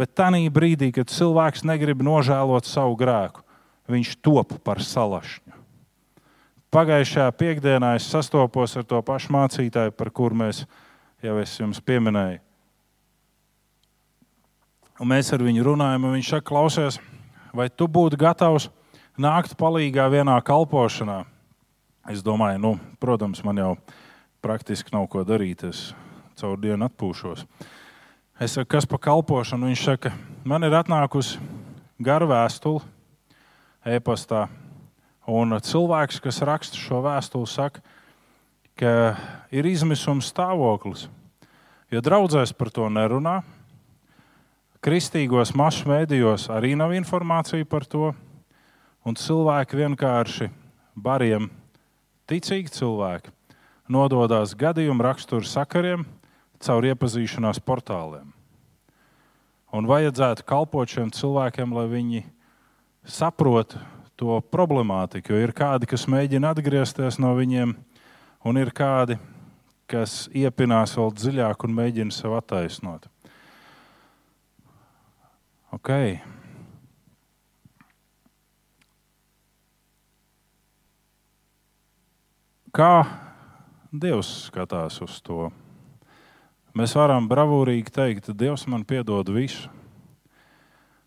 Bet tajā brīdī, kad cilvēks negrib nožēlot savu grēku, viņš top par salašņu. Pagājušajā piekdienā es sastopos ar to pašu mācītāju, par kuru mēs jau es jums pieminēju. Un mēs ar viņu runājam, un viņš saka, klausies, vai tu būtu gatavs nākt palīdzīgā vienā kalpošanā? Es domāju, nu, protams, man jau praktiski nav ko darīt. Es caur dienu atpūšos. Es saku, kas par kalpošanu? Viņš saka, man ir atnākusi gara vēstule e-pastā. Un cilvēks, kas raksta šo vēstuli, saka, ka ir izmisuma stāvoklis. Jo draudzēs par to nerunā. Kristīgos masu mēdījos arī nav informācija par to. Un cilvēki vienkārši bariem ticīgi cilvēki nododas gadījumu raksturu sakariem caur iepazīšanās portāliem. Un vajadzētu kalpot šiem cilvēkiem, lai viņi saprotu to problemātiku. Jo ir kādi, kas mēģina atgriezties no viņiem, un ir kādi, kas iepinās vēl dziļāk un mēģina sev attaisnot. Okay. Kā Dievs skatās uz to? Mēs varam bravūrīgi teikt, Dievs man piedod visu.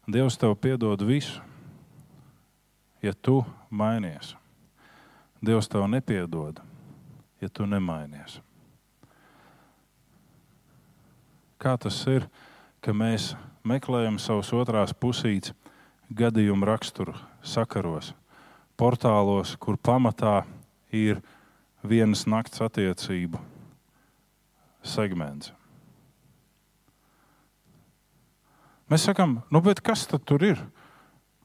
Dievs tev piedod visu, ja tu mainies. Dievs tev nepiedod, ja tu nemainies. Kā tas ir, ka mēs meklējam savus otrās pusītes gadījumu raksturu sakaros, portālos, kur pamatā ir vienas nakts attiecību segments. Mēs sakām, nu, kas tad tur ir?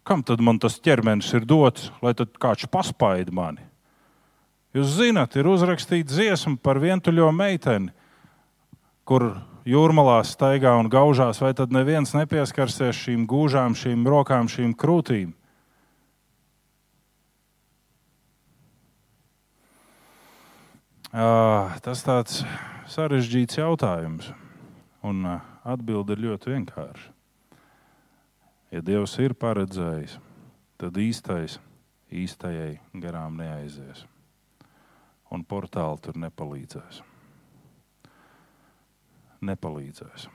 Kam tad man tas ķermenis ir dots, lai kāds paspaida mani? Jūs zināt, ir uzrakstīta dziesma par vientuļo meiteni, kur jūrmalā staigā un gaužās, vai tad neviens nepieskarsies šīm gūžām, šīm rokām, šīm krūtīm? Tas tāds sarežģīts jautājums, un atbilde ir ļoti vienkārša. Ja Dievs ir paredzējis, tad īstais īstajai garām neaizies, un portāli tur nepalīdzēs. Nepalīdzēs.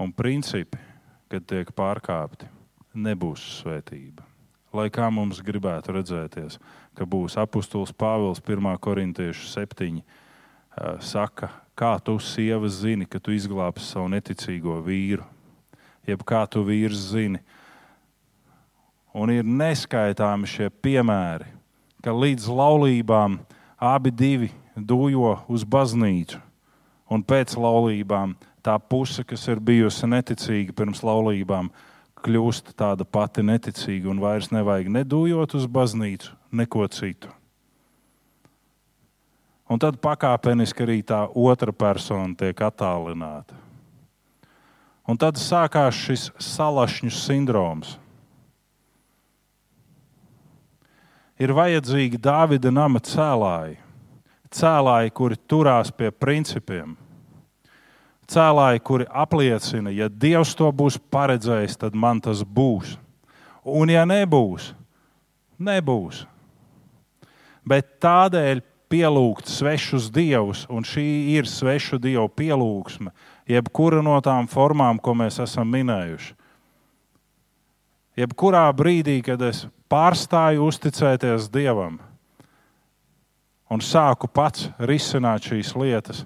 Un principi, kad tiek pārkāpti, nebūs svētība. Lai kā mums gribētu redzēties, ka būs apustulis Pāvils 1. korintiešu 7. saka, kā tu sievas zini, ka tu izglābsi savu neticīgo vīru, jeb kā tu vīrs zini. Un ir neskaitāmi šie piemēri, ka līdz laulībām abi divi dujo uz baznīcu, un pēc laulībām tā puse, kas ir bijusi neticīga pirms laulībām, kļūst tāda pati neticīga un vairs nevajag nedūjot uz baznīcu, neko citu. Un tad pakāpeniski arī tā otra persona tiek attālināta. Un tad sākās šis salašņu sindroms. Ir vajadzīgi Dāvida nama cēlāji, cēlāji, kuri turās pie principiem, cēlāji, kuri apliecina, ja Dievs to būs paredzējis, tad man tas būs. Un ja nebūs, nebūs. Bet tādēļ pielūgt svešus dievus, un šī ir svešu dievu pielūgsme, jebkura no tām formām, ko mēs esam minējuši. Jebkurā brīdī, kad es pārstāju uzticēties Dievam un sāku pats risināt šīs lietas,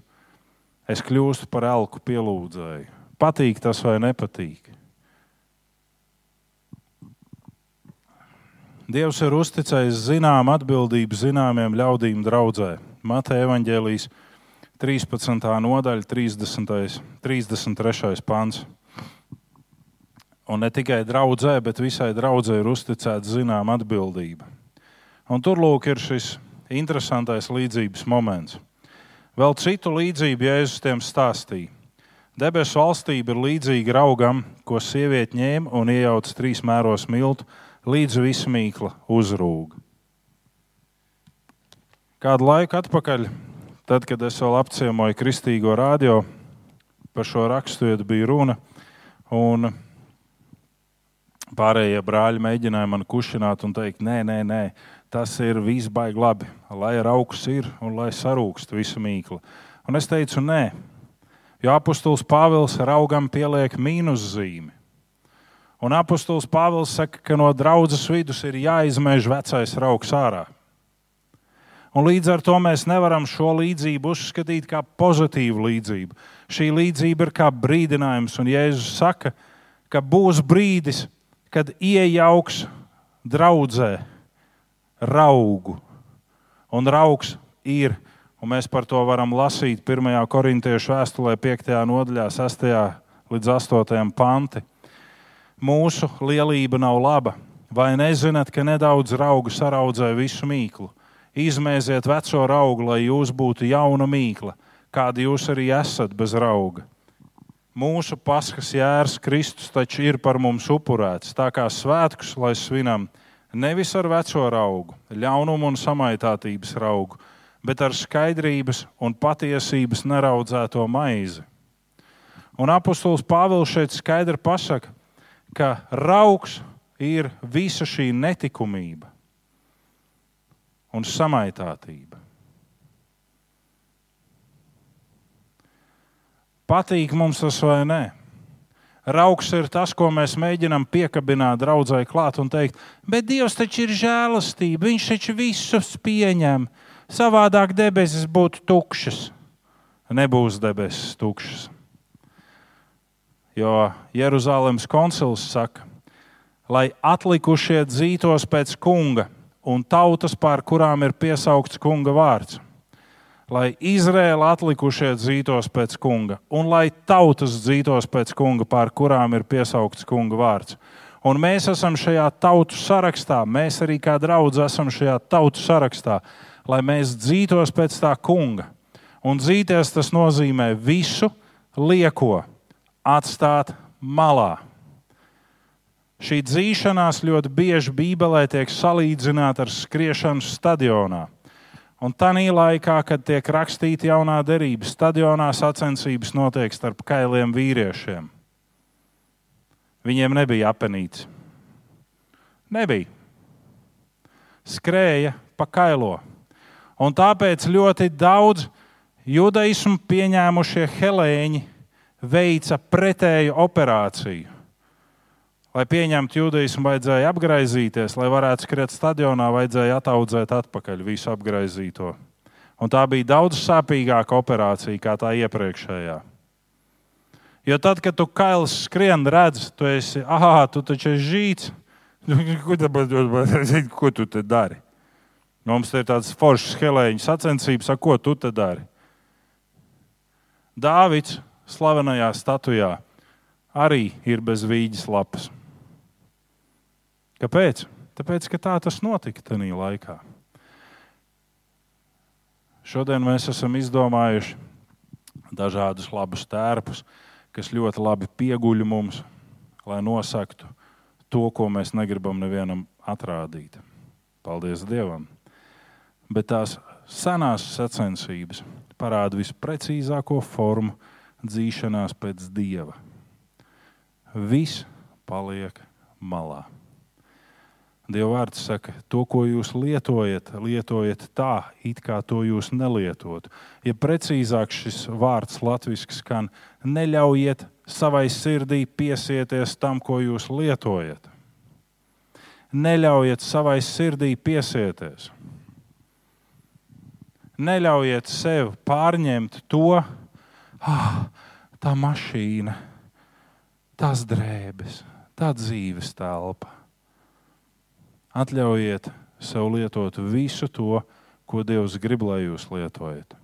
es kļūstu par elku pielūdzēju. Patīk tas vai nepatīk. Dievs ir uzticējis zinām atbildību zināmiem ļaudīm draudzē. Mateja evaņģēlijas 13. nodaļa, 30. 33. pants. Un ne tikai draudzē, bet visai draudzē ir uzticēta zināma atbildība. Un tur lūk ir šis interesantais līdzības moments. Vēl citu līdzību Jēzus tiem stāstīja. Debesu valstība ir līdzīga raugam, ko sieviete ņēma un iejauca trīs mēros miltu, līdz visa mīkla uzrūga. Kādu laiku atpakaļ, tad, kad es vēl apciemoju Kristīgo radio, par šo rakstu bija runa. Pārējie brāļi mēģināja man kušināt un teikt, nē, nē, nē tas ir viss baigi labi, lai rauks ir un lai sarūkst visa mīkla. Un es teicu, nē, jo apustulis Pāvils raugam pieliek mīnuszīmi. Un apustulis Pāvils saka, ka no draudzes vidus ir jāizmēž vecais rauks ārā. Un līdz ar to mēs nevaram šo līdzību uzskatīt par pozitīvu līdzību. Šī līdzība ir kā brīdinājums, un Jēzus saka, ka būs brīdis, kad iejauks draudzē raugu. Un raugs ir, un mēs par to varam lasīt 1. korintiešu vēstulē, 5. nodaļā, 6. līdz 8. panti. Mūsu lielība nav laba. Vai nezināt, ka nedaudz raugu saraudzē visu mīklu? Izmēziet veco raugu, lai jūs būtu jauna mīkla, kāda jūs arī esat bez rauga. Mūsu paskas jērs Kristus taču ir par mums upurēts, tā kā svētkus, lai svinam nevis ar veco augu, ļaunumu un samaitātības augu, bet ar skaidrības un patiesības neraudzēto maizi. Un apustulis Pāvils šeit skaidri pasaka, ka augs ir visa šī netikumība un samaitātība. Patīk mums tas vai nē? Rauks ir tas, ko mēs mēģinām piekabināt draudzēji klāt un teikt, bet Dievs taču ir žēlastība, Viņš taču visus pieņem. Savādāk debesis būtu tukšas. Nebūs debesis tukšas. Jo Jeruzalemes koncils saka, lai atlikušie dzītos pēc kunga un tautas, pār kurām ir piesaukts kunga vārds. Lai Izraēla atlikušie dzītos pēc kunga, un lai tautas dzītos pēc kunga, pār kurām ir piesaukts kunga vārds. Un mēs esam šajā tautu sarakstā, mēs arī kā draugi esam šajā tautu sarakstā, lai mēs dzītos pēc tā kunga. Un dzīties tas nozīmē visu lieko atstāt malā. Šī dzīšanās ļoti bieži Bībelē tiek salīdzināta ar skriešanu stadionā. Un tajā laikā, kad tiek rakstīta jaunā derība, stadionā sacensības notiek starp kailiem vīriešiem. Viņiem nebija apenīts. Nebija. Skrēja pa kailo. Un tāpēc ļoti daudz judaismu pieņēmušie helēņi veica pretēju operāciju. Lai pieņemtu judaismu, vajadzēja apgaizīties, lai varētu skriet stadionā, vajadzēja ataudzēt atpakaļ visu apgaizīto. Un tā bija daudz sāpīgāka operācija nekā tā iepriekšējā. Jo tad, kad tu kails skrien, redz, tu esi, ah, tu taču esi žīts. Ko, ko tu te dari? Mums ir tāds foršs helēņu sacensības, ko tu te dari? Dāvids slavenajā statujā arī ir bez vīģes lapas. Kāpēc? Tāpēc, ka tā tas notika tajā laikā. Šodien mēs esam izdomājuši dažādus labus tērpus, kas ļoti labi pieguļ mums, lai nosaktu to, ko mēs negribam nevienam atrādīt. Paldies Dievam! Bet tās senās sacensības parāda visprecīzāko formu dzīšanās pēc dieva. Viss paliek malā. Dieva vārds saka, to, ko jūs lietojat, lietojiet tā, it kā to jūs nelietotu. Ja precīzāk šis vārds latviešu skan, neļaujiet savai sirdī piesieties tam, ko jūs lietojat. Neļaujiet savai sirdī piesieties. Neļaujiet sev pārņemt to, ah, tā mašīna, tās drēbes, tā dzīves telpa Atļaujiet sev lietot visu to, ko Dievs grib, lai jūs lietojat.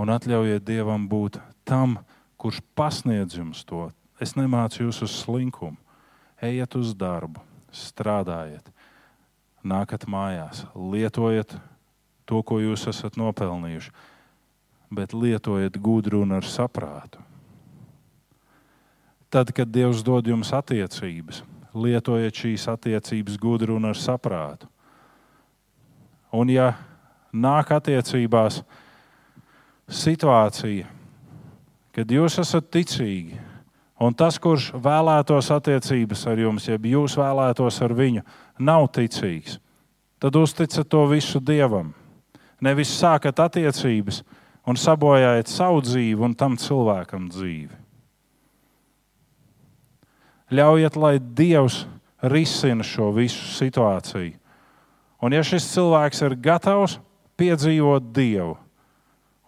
Un atļaujiet Dievam būt tam, kurš pasniedz jums to. Es nemācu jūs uz slinkumu. Ejiet uz darbu, strādājiet, nākat mājās, lietojiet to, ko jūs esat nopelnījuši, bet lietojiet gudru un ar saprātu. Tad, kad Dievs dod jums attiecības, lietojiet šīs attiecības gudri un ar saprātu. Un, ja nāk attiecībās situācija, kad jūs esat ticīgi, un tas, kurš vēlētos attiecības ar jums, jeb jūs vēlētos ar viņu, nav ticīgs, tad uzticat to visu Dievam. Nevis sākat attiecības un sabojājat savu dzīvi un tam cilvēkam dzīvi. Ļaujiet, lai Dievs risina šo visu situāciju. Un ja šis cilvēks ir gatavs piedzīvot Dievu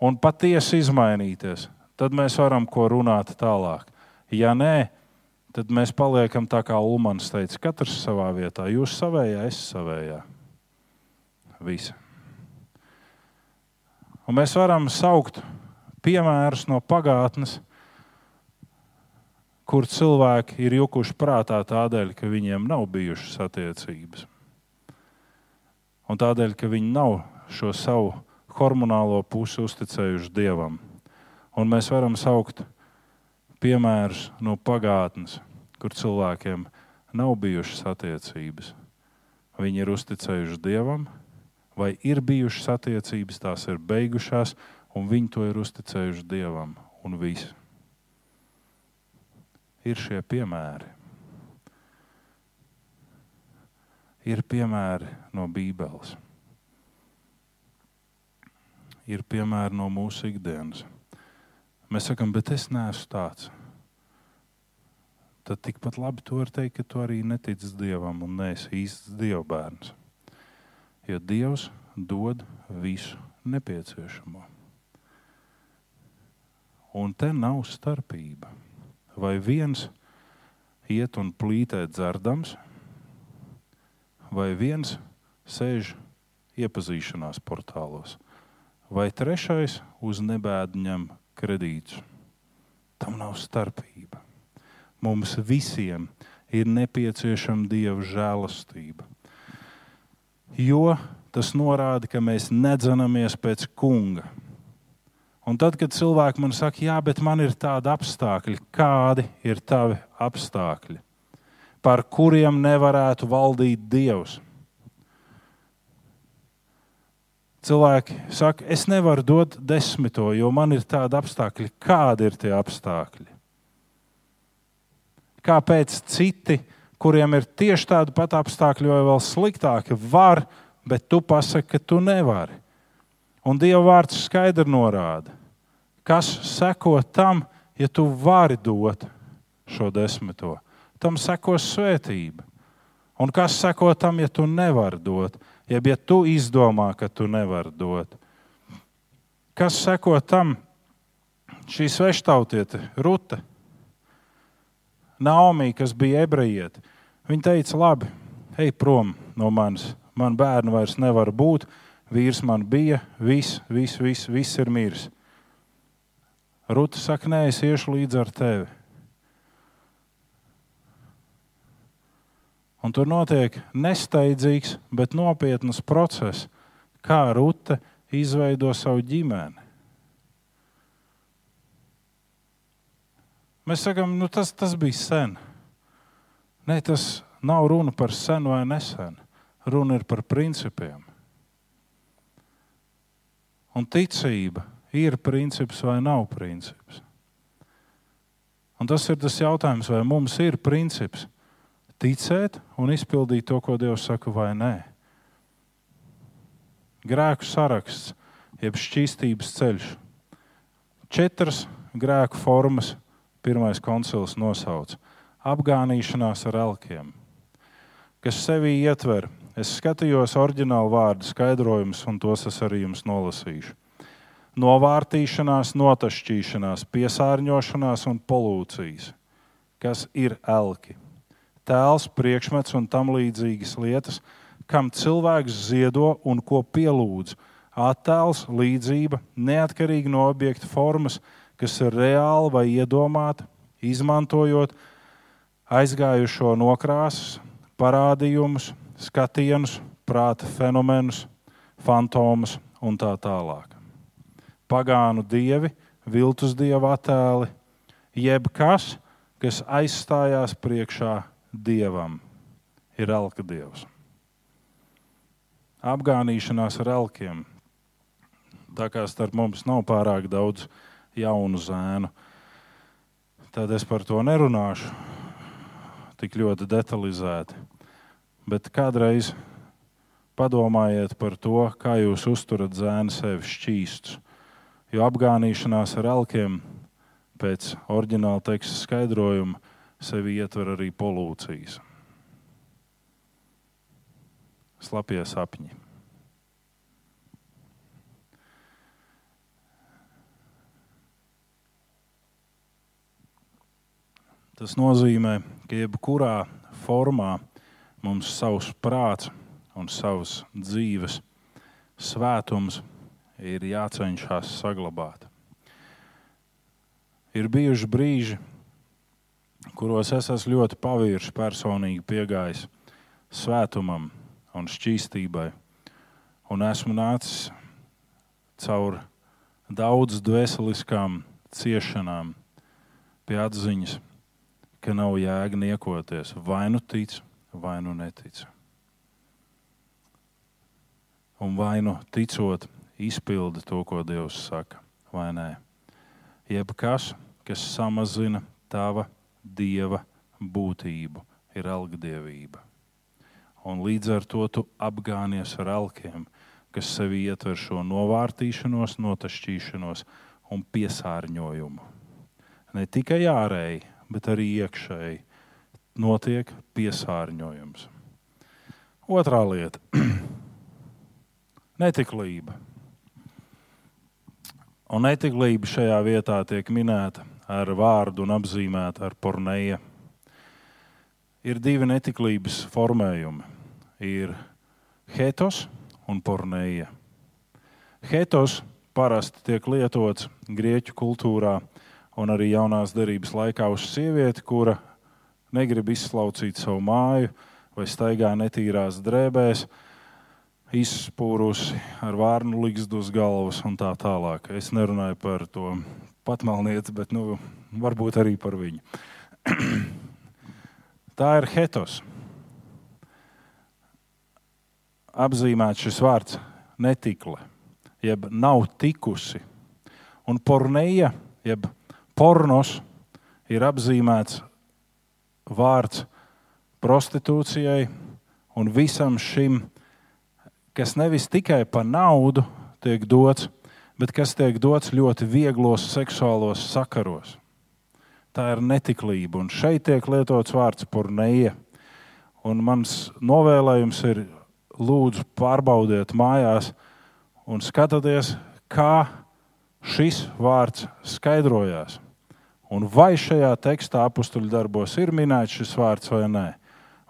un patiesi izmainīties, tad mēs varam ko runāt tālāk. Ja nē, tad mēs paliekam tā kā Ulmans teica, katrs savā vietā. Jūs savējā, es savējā. Visi. Un mēs varam saukt piemērus no pagātnes, kur cilvēki ir jukuši prātā tādēļ, ka viņiem nav bijušas attiecības. Un tādēļ, ka viņi nav šo savu hormonālo pusi uzticējuši dievam. Un mēs varam saukt piemērus no pagātnes, kur cilvēkiem nav bijušas attiecības. Viņi ir uzticējuši dievam, vai ir bijušas attiecības, tās ir beigušās, un viņi to ir uzticējuši dievam. Un viss ir šie piemēri. Ir piemēri no Bībeles. Ir piemēri no mūsu ikdienas. Mēs sakām, bet es neesmu tāds. Tad tikpat labi to var teikt, ka tu arī netici Dievam un neesi īsts Dieva bērns. Jo Dievs dod visu nepieciešamo. Un te nav starpība. Vai viens iet un plītē dzerdams, vai viens sēž iepazīšanās portālos, vai trešais uz nebēdu ņem kredītus. Tam nav starpība. Mums visiem ir nepieciešama dieva žēlastība. Jo tas norāda, ka mēs nedzanamies pēc kunga. Un tad, kad cilvēki man saka, jā, bet man ir tādi apstākļi, kādi ir tavi apstākļi, par kuriem nevarētu valdīt Dievs. Cilvēki saka, es nevaru dot desmito, jo man ir tādi apstākļi. Kādi ir tie apstākļi? Kāpēc citi, kuriem ir tieši tādi pat apstākļi, vai vēl sliktāki, var, bet tu pasaki, ka tu nevari? Un Dieva vārds skaidri norāda, kas seko tam, ja tu vari dot šo desmito. Tam sekos svētība. Un kas seko tam, ja tu nevari dot, jeb ja tu izdomā, ka tu nevari dot? Kas seko tam? Šī sveštautiete, Ruta, Naomi, kas bija ebrejiete, viņa teica, labi, ej prom no manis. Man bērnu vairs nevar būt, vīrs man bija, viss, viss, viss, viss ir miris. Ruta saka, nē, es iešu līdzi ar tevi. Un tur notiek nesteidzīgs, bet nopietns process, kā Ruta izveido savu ģimeni. Mēs sakām, nu tas, tas bija sen. Nē, tas nav runa par senu vai nesenu. Runa ir par principiem. Un ticība ir princips vai nav princips. Un tas ir tas jautājums, vai mums ir princips ticēt un izpildīt to, ko Dievs saka, vai nē. Grēku saraksts, jeb šķīstības ceļš. Četras grēku formas pirmais koncils nosauca - apgānīšanās ar elkiem, kas sevī ietver. Es skatījos oriģinālu vārdu skaidrojumus, un tos es arī jums nolasīšu. Novārtīšanās, notašķīšanās, piesārņošanās un polūcijas, kas ir elki. Tēls, priekšmets un tam līdzīgas lietas, kam cilvēks ziedo un ko pielūdz. Attēls, līdzība, neatkarīgi no objekta formas, kas ir reāli vai iedomāta, izmantojot aizgājušo nokrāsas, parādījumus, skatienus, prāta fenomenus, fantomus un tā tālāk. Pagānu dievi, viltus dieva attēli, jebkas, kas aizstājās priekšā dievam, ir elka dievs. Apgānīšanās ar elkiem. Tā kā starp mums nav pārāk daudz jaunu zēnu. Tad es par to nerunāšu tik ļoti detalizēti. Bet kādreiz padomājiet par to, kā jūs uzturat zēnu sevi šķīstus. Jo apgānīšanās ar elkiem pēc oriģināla teksta skaidrojuma sevi ietver arī polūcijas. Slapie sapņi. Tas nozīmē, ka jebkurā formā mums savs prāts un savs dzīves svētums ir jācenšas saglabāt. Ir bijuši brīži, kuros es esmu ļoti pavirši personīgi piegājis svētumam un šķīstībai, un esmu nācis caur daudz dvēseliskām ciešanām pie atziņas ka nav jēga niekoties. Vai nu tic, vai nu netic. Un vai nu ticot, izpildi to, ko Dievs saka, vai nē. Jebkas, kas samazina tava dieva būtību, ir algdievība. Un līdz ar to tu apgānies ar elkiem, kas sevi ietver šo novārtīšanos, notašķīšanos un piesārņojumu. Ne tikai ārēji, bet arī iekšēji notiek piesārņojums. Otrā lieta. Netiklība. Un netiklība šajā vietā tiek minēta ar vārdu un apzīmēta ar porneja. Ir divi netiklības formējumi. Ir hetos un porneja. Hetos parasti tiek lietots grieķu kultūrā un arī jaunās derības laikā uz sievieti, kura negrib izslaucīt savu māju vai staigā netīrās drēbēs, izspūrusi ar vārnu līgstu uz galvas un tā tālāk. Es nerunāju par to patmalnieci, bet nu, varbūt arī par viņu. tā ir hetos. Apzīmēts šis vārds netikle, jeb nav tikusi. Un porneja, jeb pornos, ir apzīmēts vārds prostitūcijai un visam šim kas nevis tikai par naudu tiek dots, bet kas tiek dots ļoti vieglos seksuālos sakaros. Tā ir netiklība, un šeit tiek lietots vārds porneja. Un mans novēlējums ir, lūdzu, pārbaudiet mājās un skatieties, kā šis vārds skaidrojās. Un vai šajā tekstā apakstuļu darbos ir minēts šis vārds vai nē,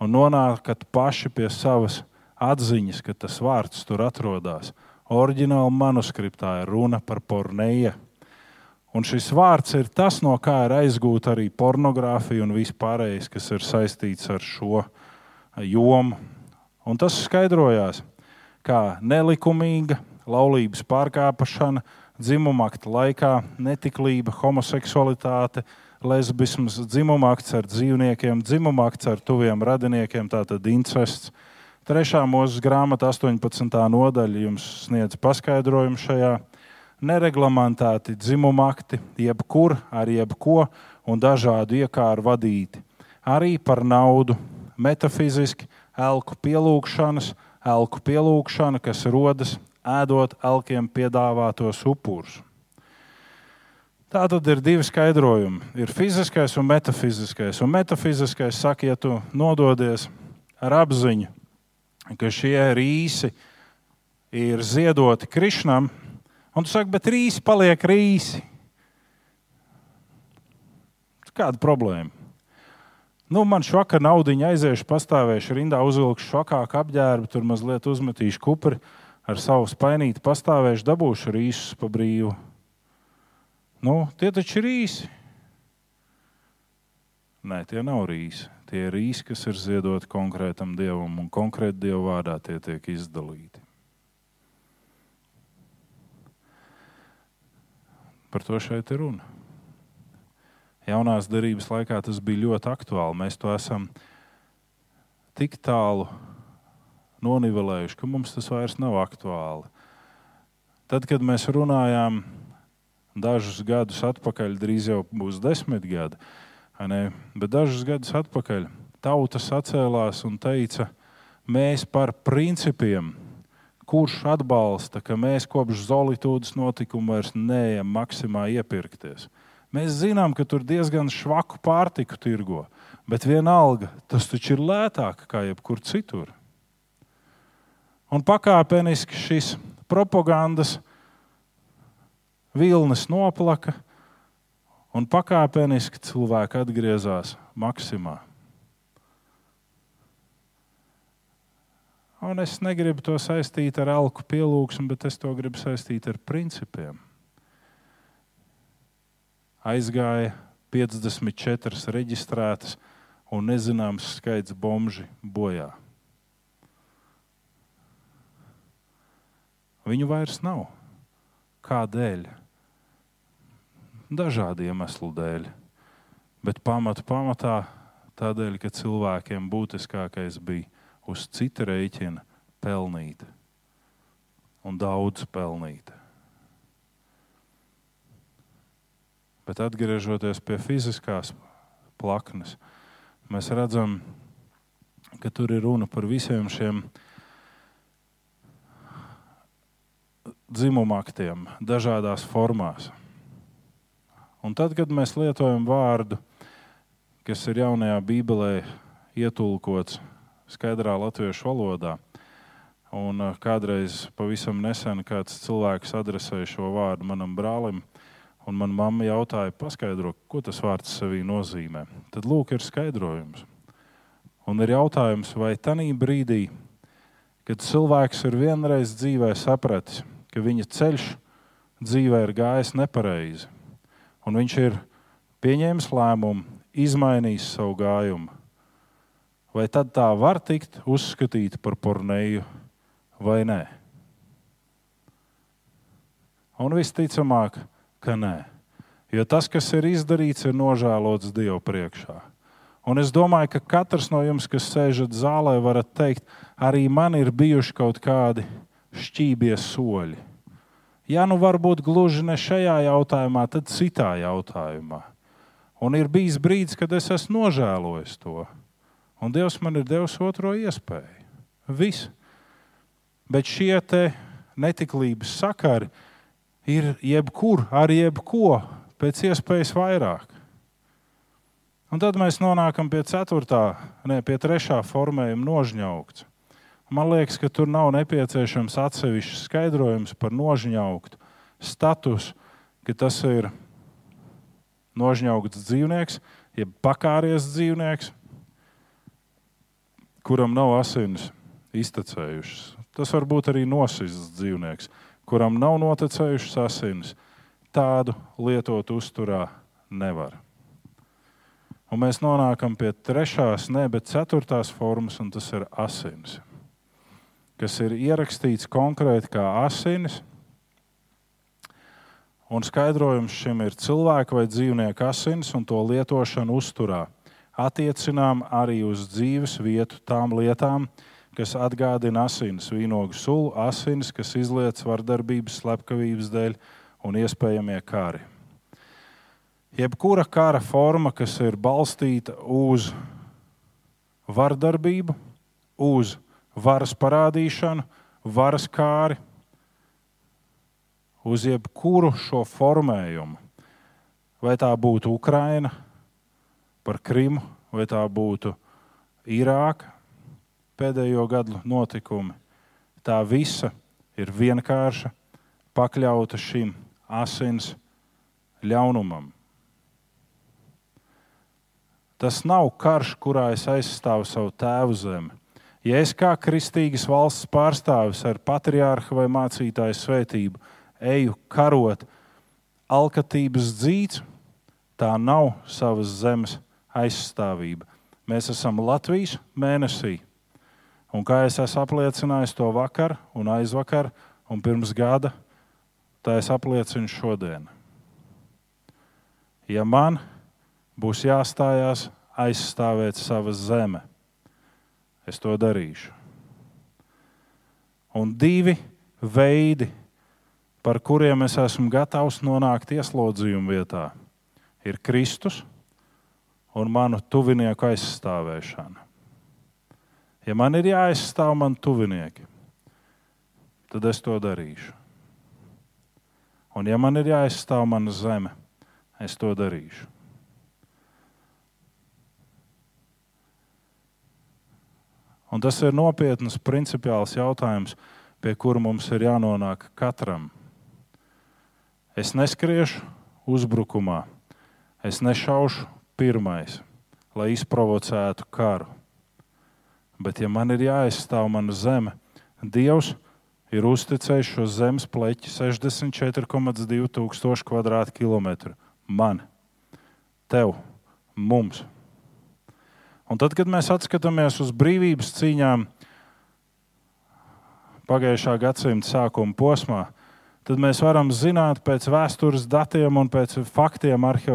un nonākat paši pie savas atziņas, ka tas vārds tur atrodas. Oriģināla manuskriptā ir runa par porneja. Un šis vārds ir tas, no kā ir aizgūta arī pornogrāfija un viss pārējais, kas ir saistīts ar šo jomu. Un tas skaidrojās kā nelikumīga laulības pārkāpšana, dzimuma akta laikā, netiklība, homoseksualitāte, lesbisms, dzimuma akts ar dzīvniekiem, dzimuma akts ar tuviem radiniekiem, tātad incests Trešā mūzes grāmata, 18. nodaļa, jums sniedz paskaidrojumu šajā. Nereglamentēti dzimuma akti, jebkur ar jebko un dažādu iekāru vadīti. Arī par naudu, metafiziski, elku pielūgšanas, elku pielūgšana, kas rodas ēdot elkiem piedāvātos upurus. Tā tad ir divi skaidrojumi. Ir fiziskais un metafiziskais. Un metafiziskais saka, ja tu nododies ar apziņu ka šie rīsi ir ziedoti Krišnam, un tu saki, bet rīsi paliek rīsi. Kāda problēma? Nu, man švakar naudiņa aiziešu, pastāvēšu rindā, uzvilkšu švakāku apģērbu, tur mazliet uzmetīšu kupri ar savu spainīti, pastāvēšu, dabūšu rīsus pa brīvu. Nu, tie taču ir īsi. Nē, tie nav rīsi. Tie ir rīsi, kas ir ziedoti konkrētam dievam, un konkrēti dievu vārdā tie tiek izdalīti. Par to šeit ir runa. Jaunās darbības laikā tas bija ļoti aktuāli. Mēs to esam tik tālu nonivelējuši, ka mums tas vairs nav aktuāli. Tad, kad mēs runājām dažus gadus atpakaļ, drīz jau būs desmit gadi, Bet dažus gadus atpakaļ tauta sacēlās un teica, mēs par principiem, kurš atbalsta, ka mēs kopš Zolītūdas notikuma vairs neejam maksimā iepirkties. Mēs zinām, ka tur diezgan švaku pārtiku tirgo, bet vienalga tas taču ir lētāk nekā jebkur citur. Un pakāpeniski šis propagandas vilnis noplaka, Un pakāpeniski cilvēki atgriezās maksimā. Un es negribu to saistīt ar alku pielūgsmu, bet es to gribu saistīt ar principiem. Aizgāja 54 reģistrētas un nezināms skaits bomži bojā. Viņu vairs nav. Kādēļ? dažādu iemeslu dēļ. Bet pamatu pamatā tādēļ, ka cilvēkiem būtiskākais bija uz cita rēķina pelnīt un daudz pelnīt. Bet atgriežoties pie fiziskās plaknes, mēs redzam, ka tur ir runa par visiem šiem dzimuma aktiem, dažādās formās. Un tad, kad mēs lietojam vārdu, kas ir jaunajā Bībelē ietulkots skaidrā latviešu valodā, Un uh, kādreiz pavisam nesen kāds cilvēks adresēja šo vārdu manam brālim, un manā mamma jautāja, paskaidro, ko tas vārds sevī nozīmē. Tad lūk, ir skaidrojums. Un ir jautājums, vai tajā brīdī, kad cilvēks ir vienreiz dzīvē sapratis, ka viņa ceļš dzīvē ir gājis nepareizi, un viņš ir pieņēmis lēmumu, izmainījis savu gājumu, vai tad tā var tikt uzskatīta par pornēju vai nē? Un visticamāk, ka nē. Jo tas, kas ir izdarīts, ir nožēlots Dieva priekšā. Un es domāju, ka katrs no jums, kas sēžat zālē, varat teikt, arī man ir bijuši kaut kādi šķībie soļi. Ja nu varbūt gluži ne šajā jautājumā, tad citā jautājumā. Un ir bijis brīdis, kad es esmu nožēlojis to. Un Dievs man ir devis otro iespēju. Viss. Bet šie netiklības sakari ir jebkur, ar jebko, pēc iespējas vairāk. Un tad mēs nonākam pie ceturtā, ne pie trešā formējuma nožņaukts. Man liekas, ka tur nav nepieciešams atsevišķs skaidrojums par nožņauktu statusu, ka tas ir nožņaukts dzīvnieks, jeb pakāries dzīvnieks, kuram nav asinis iztecējušas. Tas var būt arī nosists dzīvnieks, kuram nav noticējušas asinis. Tādu lietot uzturā nevar. Un mēs nonākam pie trešās, ne, bet ceturtās formas, un tas ir asins. Kas ir ierakstīts konkrēti kā asinis. Un skaidrojums šim ir cilvēka vai dzīvnieka asins un to lietošanu uzturā. Attiecinām arī uz dzīves vietu tām lietām, kas atgādina asins, vīnogu sulu, asins, kas izlietas vardarbības, slepkavības dēļ un iespējamie kari. Jebkura kara forma, kas ir balstīta uz vardarbību, uz varas parādīšanu, varas kāri, uz jebkuru šo formējumu. Vai tā būtu Ukraina, par Krimu, vai tā būtu Irāka, pēdējo gadu notikumi. Tā visa ir vienkārša, pakļauta šim asins ļaunumam. Tas nav karš, kurā es aizstāvu savu tēvu zemi. Ja es kā kristīgas valsts pārstāvis ar patriārhu vai mācītāju svētību eju karot alkatības dzīves, tā nav savas zemes aizstāvība. Mēs esam Latvijas mēnesī. Un kā es esmu apliecinājis to vakar, un aizvakar, un pirms gada, tā es apliecinu šodien. Ja man būs jāstājās aizstāvēt savas zeme, es to darīšu. Un divi veidi, par kuriem es esmu gatavs nonākt ieslodzījuma vietā, ir Kristus un manu tuvinieku aizstāvēšana. Ja man ir jāaizstāv man tuvinieki, tad es to darīšu. Un ja man ir jāaizstāv mana zeme, es to darīšu. Un tas ir nopietns, principiāls jautājums, pie kura mums ir jānonāk katram. Es neskriešu uzbrukumā, es nešaušu pirmais, lai izprovocētu karu. Bet, ja man ir jāaizstāv mana zeme, Dievs ir uzticējis šo zemes pleķi 64,2 tūkstoši km2. Man, tev, mums. Un tad, kad mēs skatāmies uz brīvības cīņām pagājušā gadsimta sākuma posmā, tad mēs varam zināt pēc vēstures datiem un pēc faktiem, arhi,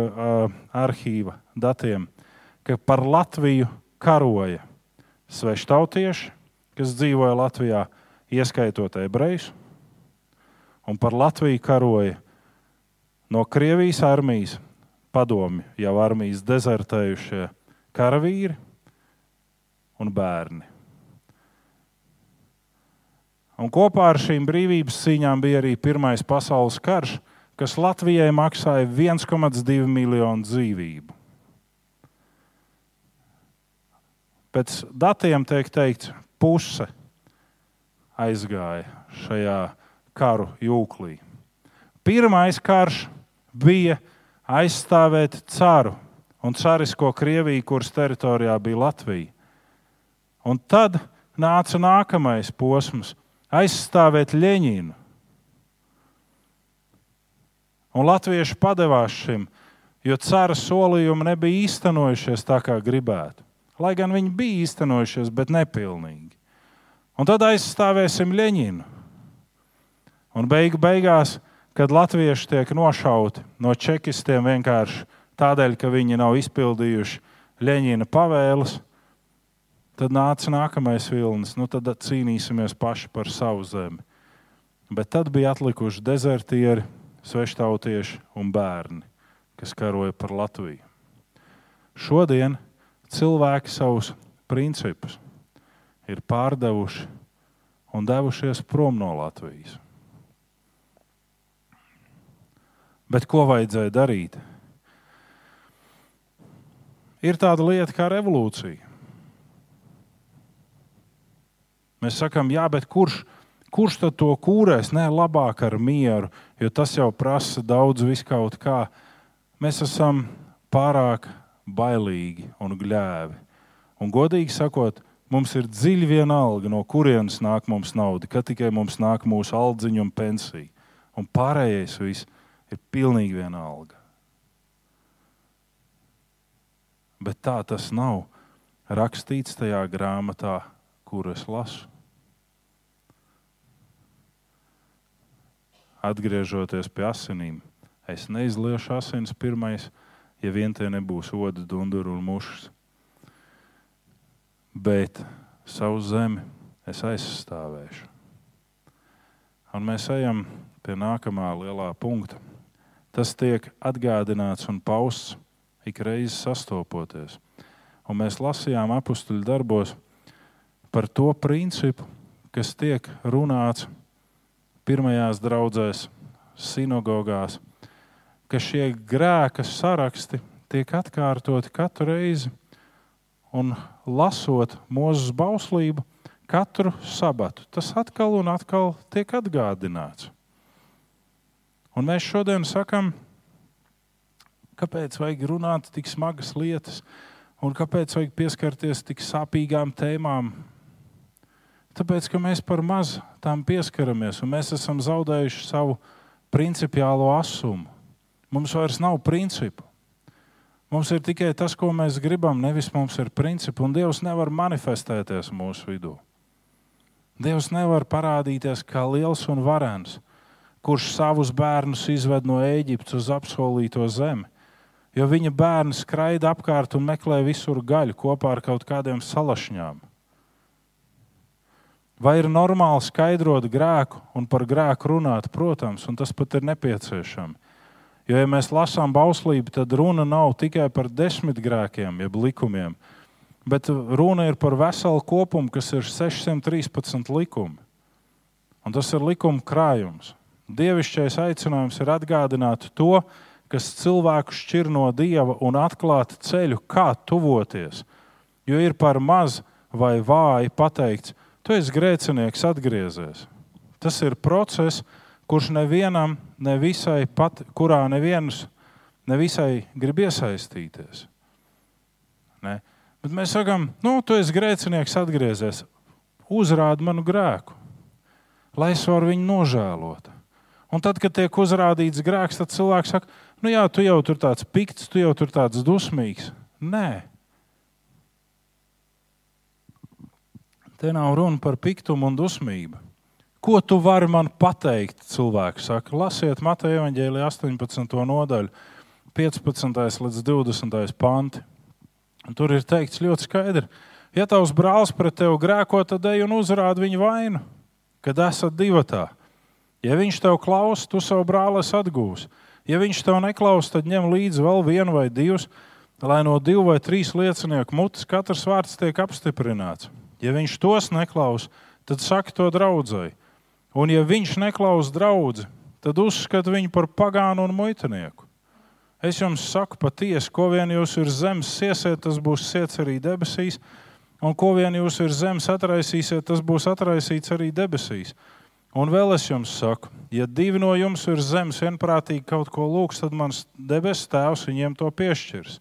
arhīva datiem, ka par Latviju karoja sveštautieši, kas dzīvoja Latvijā, ieskaitot ebrejus, un par Latviju karoja no Krievijas armijas padomi, jau armijas dezertējušie karavīri un bērni. Un kopā ar šīm brīvības cīņām bija arī Pirmais pasaules karš, kas Latvijai maksāja 1,2 miljonu dzīvību. Pēc datiem tiek teikts, puse aizgāja šajā karu jūklī. Pirmais karš bija aizstāvēt caru un carisko Krieviju, kuras teritorijā bija Latvija. Un tad nāca nākamais posms - aizstāvēt Ļeņinu. Un latvieši padevās šim, jo cara solījumi nebija īstenojušies tā, kā gribētu. Lai gan viņi bija īstenojušies, bet nepilnīgi. Un tad aizstāvēsim Ļeņinu. Un beigu beigās, kad latvieši tiek nošauti no čekistiem vienkārši tādēļ, ka viņi nav izpildījuši Ļeņina pavēles, tad nāca nākamais vilnis. Nu, tad cīnīsimies paši par savu zemi. Bet tad bija atlikuši dezertieri, sveštautieši un bērni, kas karoja par Latviju. Šodien cilvēki savus principus ir pārdevuši un devušies prom no Latvijas. Bet ko vajadzēja darīt? ir tāda lieta kā revolūcija. Mēs sakām, jā, bet kurš, kurš tad to kūrēs? Nē, labāk ar mieru, jo tas jau prasa daudz viskaut kā. Mēs esam pārāk bailīgi un gļēvi. Un godīgi sakot, mums ir dziļi vienalga, no kurienes nāk mums nauda, kad tikai mums nāk mūsu aldziņa un pensija. Un pārējais viss ir pilnīgi vienalga. Bet tā tas nav rakstīts tajā grāmatā, kuru es lasu. Atgriežoties pie asinīm, es neizliešu asins pirmais, ja vien tie nebūs odas, dunduru un mušas. Bet savu zemi es aizstāvēšu. Un mēs ejam pie nākamā lielā punkta. Tas tiek atgādināts un pausts ik reizi sastopoties. Un mēs lasījām apakstuļu darbos par to principu, kas tiek runāts pirmajās draudzēs, sinagogās, ka šie grēka saraksti tiek atkārtoti katru reizi un lasot mūzes bauslību katru sabatu. Tas atkal un atkal tiek atgādināts. Un mēs šodien sakām, Kāpēc vajag runāt tik smagas lietas, un kāpēc vajag pieskarties tik sāpīgām tēmām? Tāpēc, ka mēs par maz tām pieskaramies, un mēs esam zaudējuši savu principiālo asumu. Mums vairs nav principu. Mums ir tikai tas, ko mēs gribam, nevis mums ir principi, un Dievs nevar manifestēties mūsu vidū. Dievs nevar parādīties kā liels un varens, kurš savus bērnus izved no Ēģiptes uz apsolīto zemi jo viņa bērni skraida apkārt un meklē visur gaļu kopā ar kaut kādiem salašņām. Vai ir normāli skaidrot grēku un par grēku runāt? Protams, un tas pat ir nepieciešams. Jo, ja mēs lasām bauslību, tad runa nav tikai par desmit grēkiem, jeb likumiem, bet runa ir par veselu kopumu, kas ir 613 likumi. Un tas ir likuma krājums. Dievišķais aicinājums ir atgādināt to, kas cilvēku šķir no dieva un atklāt ceļu, kā tuvoties. Jo ir par maz vai vāji pateikts, tu esi grēcinieks, atgriezies. Tas ir process, kurš nevienam, nevisai, pat, kurā neviens nevisai grib iesaistīties. Ne? Bet mēs sakām, nu, tu esi grēcinieks, atgriezies, uzrādi manu grēku, lai es varu viņu nožēlot. Un tad, kad tiek uzrādīts grēks, tad cilvēks saka, nu jā, tu jau tur tāds pikts, tu jau tur tāds dusmīgs. Nē. Te nav runa par piktumu un dusmību. Ko tu vari man pateikt? Cilvēks saka, lasiet Mateja evanģēlī 18. nodaļu, 15. līdz 20. panti. Un tur ir teikts ļoti skaidri, ja tavs brālis pret tevi grēko, tad ej un uzrādi viņa vainu, kad esat divatā. Ja viņš tev klausa, tu savu brāli atgūsi. Ja viņš tev neklausa, tad ņem līdzi vēl vienu vai divus, lai no divu vai trīs liecinieku mutes katrs vārds tiek apstiprināts. Ja viņš tos neklausa, tad saka to draudzēji. Un ja viņš neklausa draugu, tad uzskata viņu par pagānu un muitinieku. Es jums saku patiesi, ko vien jūs ir zemes siesiet, tas būs siets arī debesīs, Un ko vien jūs virs zemes atraisīsiet, tas būs atraisīts arī debesīs. Un vēl es jums saku, ja divi no jums virs zemes vienprātīgi kaut ko lūgs, tad mans debesu tēvs viņiem to piešķirs.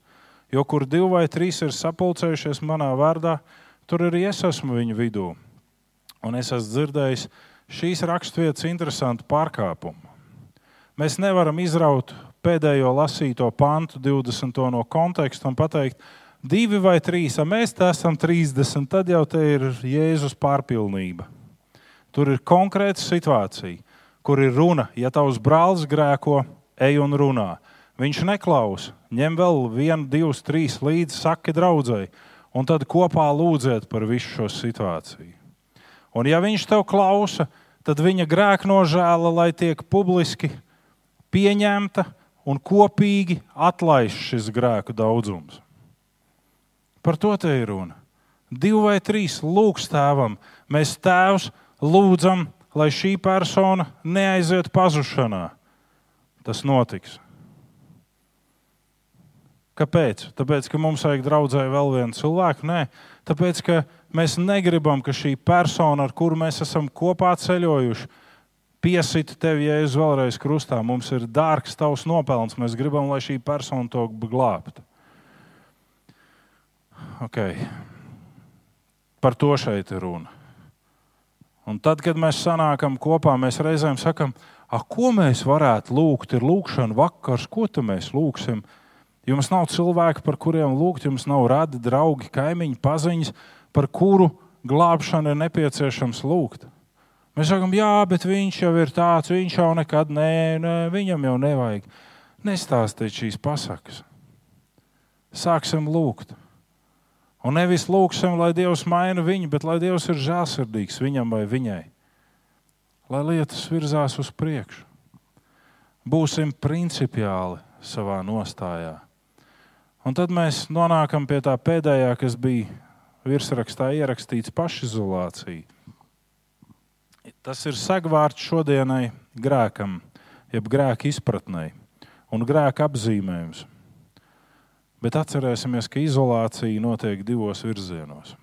Jo kur divi vai trīs ir sapulcējušies manā vārdā, tur arī es esmu viņu vidū. Un es esmu dzirdējis šīs raksturvietas interesantu pārkāpumu. Mēs nevaram izraut pēdējo lasīto pantu, 20. no konteksta un pateikt, divi vai trīs, ja mēs te esam 30, tad jau te ir Jēzus pārpilnība. Tur ir konkrēta situācija, kur ir runa, ja tavs brālis grēko, ej un runā. Viņš neklausa, ņem vēl vienu, divus, trīs līdzi, saki draudzēji, un tad kopā lūdziet par visu šo situāciju. Un ja viņš tev klausa, tad viņa grēka nožēla, lai tiek publiski pieņemta un kopīgi atlaiž šis grēku daudzums. Par to te ir runa. Divi vai trīs lūgs tēvam, mēs tēvs lūdzam, lai šī persona neaiziet pazušanā. Tas notiks. Kāpēc? Tāpēc, ka mums vajag draudzēji vēl vienu cilvēku? Nē, tāpēc, ka mēs negribam, ka šī persona, ar kuru mēs esam kopā ceļojuši, piesita tevi, ja es vēlreiz krustā. Mums ir dārgs tavs nopelns. Mēs gribam, lai šī persona to glābtu. Okay. Par to šeit ir runa. Un tad, kad mēs sanākam kopā, mēs reizēm sakam, ko mēs varētu lūgt. Ir lūkšana vakars, ko mēs lūgsim. Jums nav cilvēki, par kuriem lūgt, jums nav radi, draugi, kaimiņi, paziņas, par kuru glābšanu ir nepieciešams lūgt. Mēs sakām, jā, bet viņš jau ir tāds, viņš jau nekad nē, nē viņam jau nevajag. Nestāstiet šīs pasakas. Sāksim lūgt. Un nevis lūgsim, lai Dievs maina viņu, bet lai Dievs ir žēlsirdīgs viņam vai viņai. Lai lietas virzās uz priekšu. Būsim principiāli savā nostājā. Un tad mēs nonākam pie tā pēdējā, kas bija virsrakstā ierakstīts pašizolācija. Tas ir segvārds šodienai grēkam, jeb grēka izpratnei un grēka apzīmējums. Bet atcerēsimies, ka izolācija notiek divos virzienos.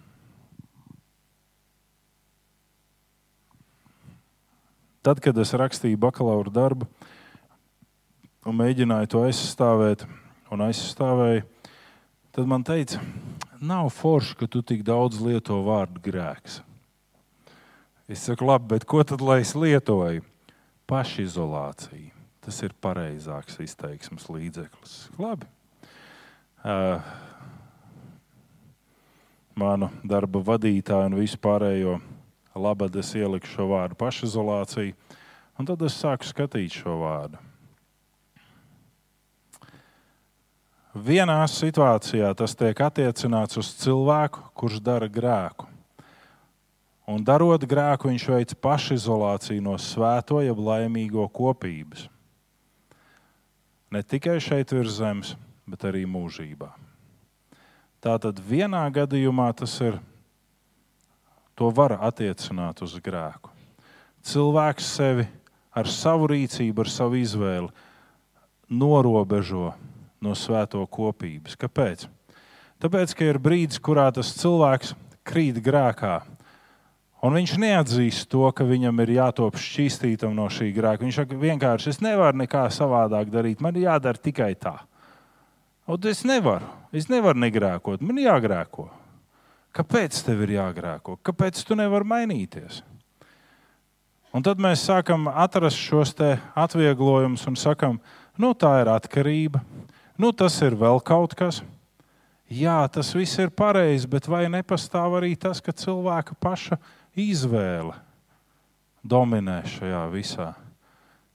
Tad, kad es rakstīju bakalaura darbu un mēģināju to aizstāvēt, un aizstāvēju, tad man teica, nav forši, ka tu tik daudz lieto vārdu grēks. Es saku, labi, bet ko tad lai es lietoju? Pašizolācija. Tas ir pareizāks izteiksmes līdzeklis. Labi. Uh, manu darba vadītāju un vispārējo labad es ieliku šo vārdu pašizolācija, un tad es sāku skatīt šo vārdu. Vienā situācijā tas tiek attiecināts uz cilvēku, kurš dara grēku. Un darot grēku, viņš veic pašizolāciju no svēto, jeb laimīgo kopības. Ne tikai šeit virs zemes, bet arī mūžībā. Tātad vienā gadījumā tas ir, to var attiecināt uz grēku. Cilvēks sevi ar savu rīcību, ar savu izvēli norobežo no svēto kopības. Kāpēc? Tāpēc, ka ir brīdis, kurā tas cilvēks krīt grēkā, Un viņš neatzīst to, ka viņam ir jātop šķīstītam no šī grēka. Viņš saka, vienkārši es nevaru nekā savādāk darīt. Man ir jādara tikai tā. Un es nevaru. Es nevaru negrēkot. Man ir jāgrēko. Kāpēc tev ir jāgrēko? Kāpēc tu nevari mainīties? Un tad mēs sākam atrast šos atvieglojumus un sakam, nu, tā ir atkarība, nu, tas ir vēl kaut kas. Jā, tas viss ir pareizi, bet vai nepastāv arī tas, ka cilvēka paša izvēle dominē šajā visā.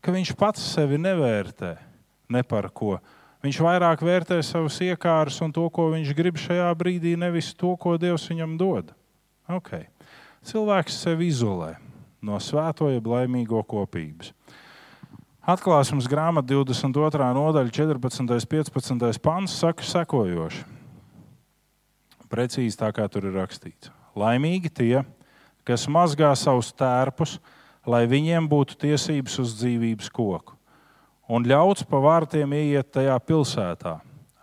Ka viņš pats sevi nevērtē ne par ko. Viņš vairāk vērtē savus iekārus un to, ko viņš grib šajā brīdī, nevis to, ko Dievs viņam dod. Okay. Cilvēks sevi izolē no svēto jeb laimīgo kopības. Atklāsmes grāmata 22. nodaļa, 14. un 15. pants saka sekojoši. Precīzi tā kā tur ir rakstīts. Laimīgi tie, kas mazgā savus tērpus, lai viņiem būtu tiesības uz dzīvības koku. Un ļauts pa vārtiem ieiet tajā pilsētā.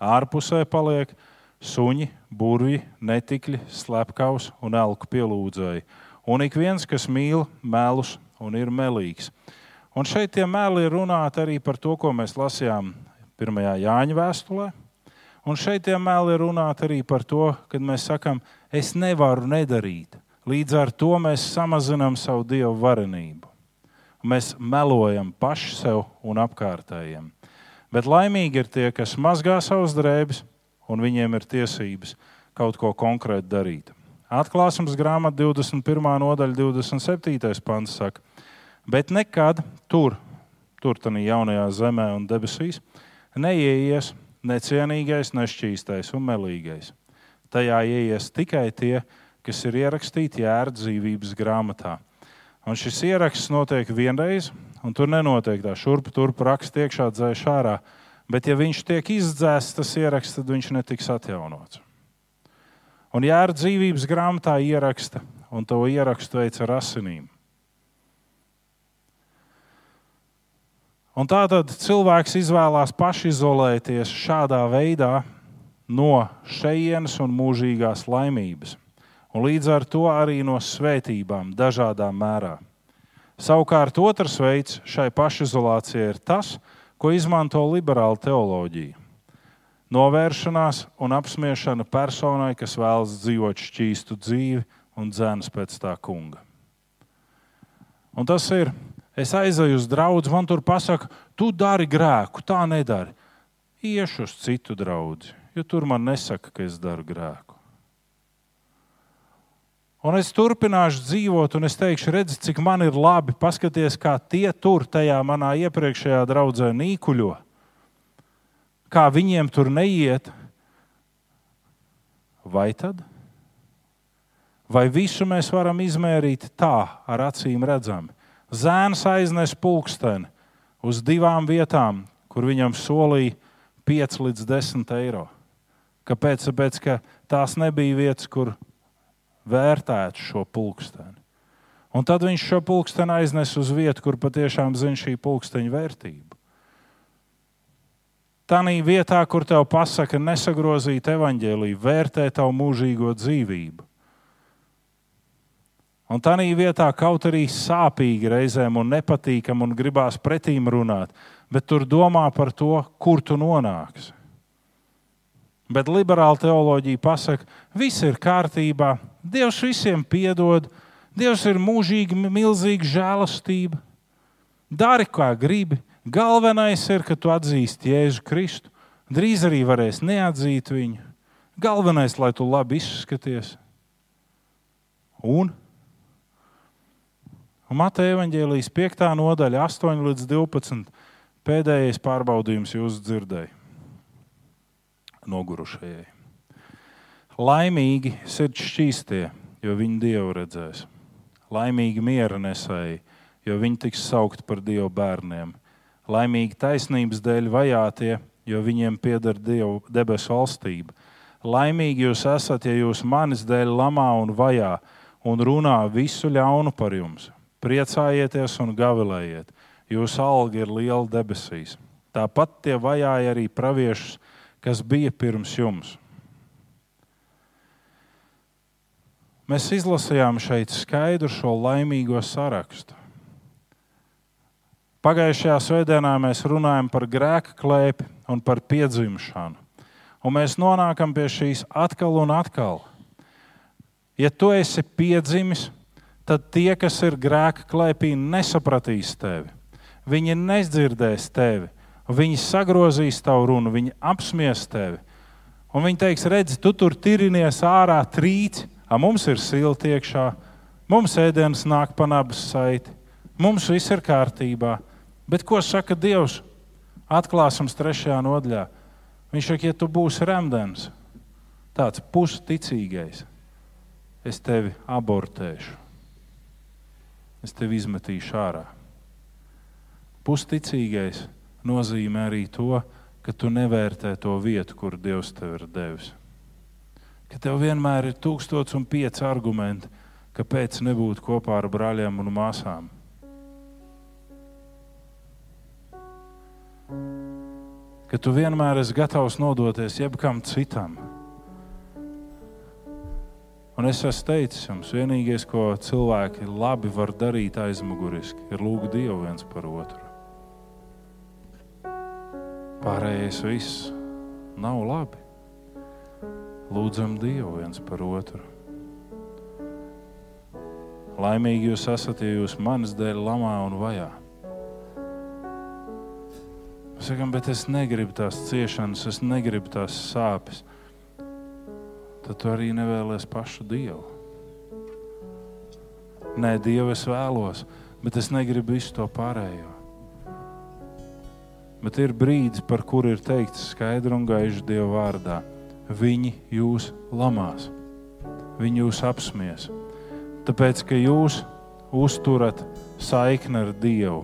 Ārpusē paliek suņi, burvji, netikļi, slepkavs un elku pielūdzēji. Un ik viens, kas mīl melus un ir melīgs. Un šeit tie meli ir runāti arī par to, ko mēs lasījām pirmajā Jāņa vēstulē. Un šeit tie meli ir runāti arī par to, kad mēs sakām, es nevaru nedarīt. Līdz ar to mēs samazinām savu dievu varenību. Mēs melojam paši sev un apkārtējiem. Bet laimīgi ir tie, kas mazgā savus drēbes, un viņiem ir tiesības kaut ko konkrēti darīt. Atklāsmes grāmata 21. nodaļa, 27. pants saka, bet nekad tur, tur tādā jaunajā zemē un debesīs, neieies necienīgais, nešķīstais un melīgais. Tajā ieies tikai tie, kas ir ierakstīti jēra dzīvības grāmatā. Un šis ieraksts notiek vienreiz, un tur nenotiek tā šurp turp raksts iekšā, dzēš ārā. Bet, ja viņš tiek izdzēsts, tas ieraksts, tad viņš netiks atjaunots. Un jēra dzīvības grāmatā ieraksta, un to ierakstu veids ar asinīm. Un tā tad cilvēks izvēlās pašizolēties šādā veidā no šejienes un mūžīgās laimības, un līdz ar to arī no svētībām dažādā mērā. Savukārt otrs veids šai pašizolācijai ir tas, ko izmanto liberāla teoloģija. Novēršanās un apspiešana personai, kas vēlas dzīvot šķīstu dzīvi un dzēnas pēc tā kunga. Un tas ir Es aizēju uz draugu, man tur pasaka, tu dari grēku, tā nedari. Iešu uz citu draugu, jo tur man nesaka, ka es daru grēku. Un es turpināšu dzīvot, un es teikšu, redzi, cik man ir labi. Paskaties, kā tie tur tajā manā iepriekšējā draudzē nīkuļo. Kā viņiem tur neiet. Vai tad? Vai visu mēs varam izmērīt tā, ar acīm redzami? Zēns aiznes pulksteni uz divām vietām, kur viņam solīja 5 līdz 10 eiro. Kāpēc? Tāpēc, ka tās nebija vietas, kur vērtēt šo pulksteni. Un tad viņš šo pulksteni aiznes uz vietu, kur patiešām zina šī pulksteņa vērtību. Tā vietā, kur tev pasaka, nesagrozīt evaņģēlīju, vērtē tavu mūžīgo dzīvību. Un tā vietā, kaut arī sāpīgi reizēm un nepatīkami un gribās pretīm runāt, bet tur domā par to, kur tu nonāksi. Bet liberāla teoloģija pasaka, viss ir kārtībā, Dievs visiem piedod, Dievs ir mūžīgi, milzīga žēlastība. Dari, kā gribi. Galvenais ir, ka tu atzīsti Jēzu Kristu. Drīz arī varēs neatzīt viņu. Galvenais, lai tu labi izskaties. Un Un Mateja evaņģēlijas 5. nodaļa, 8 līdz 12. pēdējais pārbaudījums jūs dzirdējāt nogurušajai. Laimīgi sirds šķīstie, jo viņi Dievu redzēs. Laimīgi miera nesēji, jo viņi tiks saukti par Dievu bērniem. Laimīgi taisnības dēļ vajātie, jo viņiem pieder Dievu debesu valstība. Laimīgi jūs esat, ja jūs manis dēļ lamā un vajā un runā visu ļaunu par jums priecājieties un gavilējiet. Jūsu alga ir liela debesīs. Tāpat tie vajāja arī praviešus, kas bija pirms jums. Mēs izlasījām šeit skaidru šo laimīgo sarakstu. Pagājušajā svētdienā mēs runājam par grēka klēpi un par piedzimšanu. Un mēs nonākam pie šīs atkal un atkal. Ja tu esi piedzimis, tad tie, kas ir grēka klēpī, nesapratīs tevi. Viņi nedzirdēs tevi, viņi sagrozīs tavu runu, viņi apsmies tevi. Un viņi teiks, redz, tu tur tirinies ārā trīci, a mums ir silti iekšā, mums ēdienas nāk pa nabas saiti, mums viss ir kārtībā. Bet ko saka Dievs? Atklāsums trešajā nodaļā. Viņš saka, ja tu būsi remdens, tāds pusticīgais, es tevi abortēšu es tevi izmetīšu ārā. Pusticīgais nozīmē arī to, ka tu nevērtē to vietu, kur Dievs tev ir devis. Ka tev vienmēr ir tūkstots un pieci argumenti, kāpēc nebūt kopā ar brāļiem un māsām. Ka tu vienmēr esi gatavs nodoties jebkam citam, Un es esmu teicis jums, vienīgais, ko cilvēki labi var darīt aizmuguriski, ir lūgt Dievu viens par otru. Pārējais viss nav labi. Lūdzam Dievu viens par otru. Laimīgi jūs esat, ja jūs manas dēļ lamā un vajā. Mēs sakām, bet es negribu tās ciešanas, es negribu tās sāpes tad tu arī nevēlies pašu Dievu. Nē, Dievu es vēlos, bet es negribu visu to pārējo. Bet ir brīdis, par kuru ir teikts skaidri un gaiši Dieva vārdā. Viņi jūs lamās, viņi jūs apsmies. Tāpēc, ka jūs uzturat saikni ar Dievu.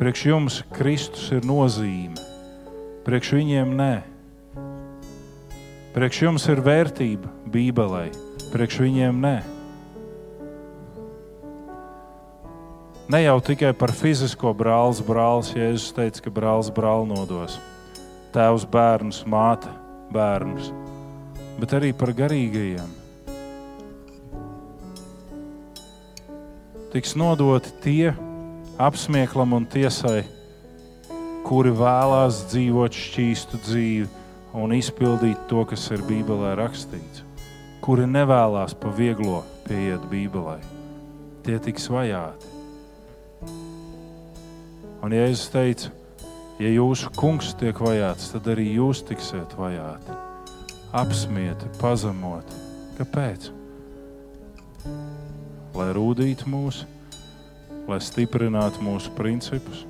Priekš jums Kristus ir nozīme, priekš viņiem nē. Priekš jums ir vērtība Bībelē, priekš viņiem nē. Ne jau tikai par fizisko brālis, brālis Jēzus teica, ka brālis brāli nodos. Tēvs bērnus, māte bērnus, bet arī par garīgajiem. Tiks nodoti tie apsmieklam un tiesai, kuri vēlās dzīvot šķīstu dzīvi un izpildīt to, kas ir Bībelē rakstīts. Kuri nevēlas pa vieglo pieiet Bībelē, tie tiks vajāti. Un Jēzus teica, ja jūsu kungs tiek vajāts, tad arī jūs tiksiet vajāti, apsmieti, pazemoti. Kāpēc? Lai rūdītu mūs, lai stiprinātu mūsu principus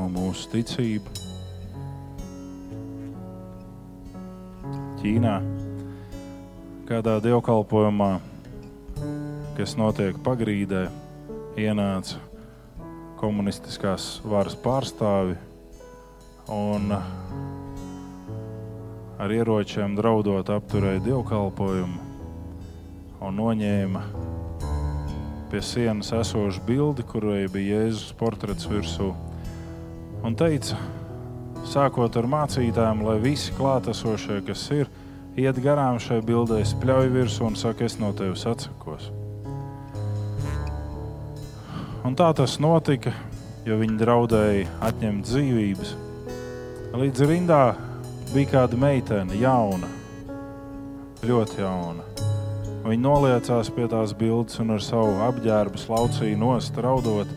un mūsu ticību Ķīnā, kādā dievkalpojumā, kas notiek pagrīdē, ienāca komunistiskās varas pārstāvi un ar ieročiem draudot apturēja dievkalpojumu un noņēma pie sienas esošu bildi, kurai bija Jēzus portrets virsū, un teica, sākot ar mācītājiem, lai visi klātesošie, kas ir, iet garām šai bildē, spļauj virsū un saka, es no tevis atsakos. Un tā tas notika, jo viņi draudēja atņemt dzīvības. Līdz rindā bija kāda meitene, jauna, ļoti jauna. Viņa noliecās pie tās bildes un ar savu apģērbu slaucīja nost, raudot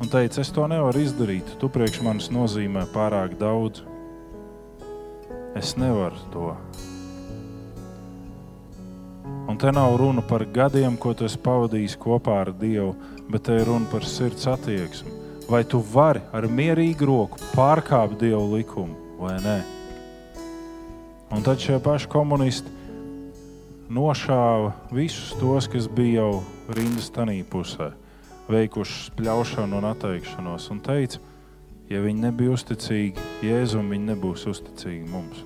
un teica, es to nevaru izdarīt. Tu priekš manis nozīmē pārāk daudz. Es nevaru to. Un te nav runa par gadiem, ko tu esi pavadījis kopā ar Dievu, bet te ir runa par sirds attieksmi. Vai tu vari ar mierīgu roku pārkāpt Dieva likumu vai nē? Un tad šie paši komunisti nošāva visus tos, kas bija jau rindas tanī pusē veikuši spļaušanu un atteikšanos, un teica, ja viņi nebija uzticīgi Jēzum, viņi nebūs uzticīgi mums.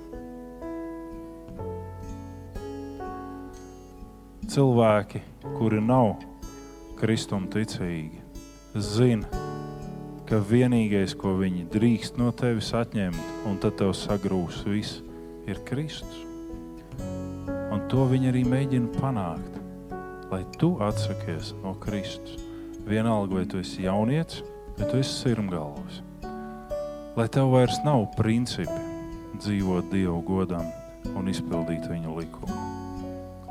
Cilvēki, kuri nav Kristum ticīgi, zina, ka vienīgais, ko viņi drīkst no tevis atņemt, un tad tev sagrūs viss, ir Kristus. Un to viņi arī mēģina panākt, lai tu atsakies no Kristus vienalga, vai tu esi jaunietis, vai tu esi sirmgalvs. Lai tev vairs nav principi dzīvot Dievu godam un izpildīt viņa likumu.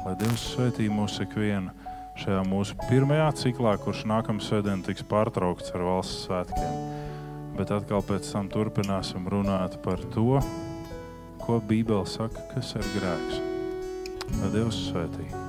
Lai Dievs svētī mūs ikvienu šajā mūsu pirmajā ciklā, kurš nākamā svētdiena tiks pārtraukts ar valsts svētkiem. Bet atkal pēc tam turpināsim runāt par to, ko Bībele saka, kas ir grēks. Lai Dievs svētī!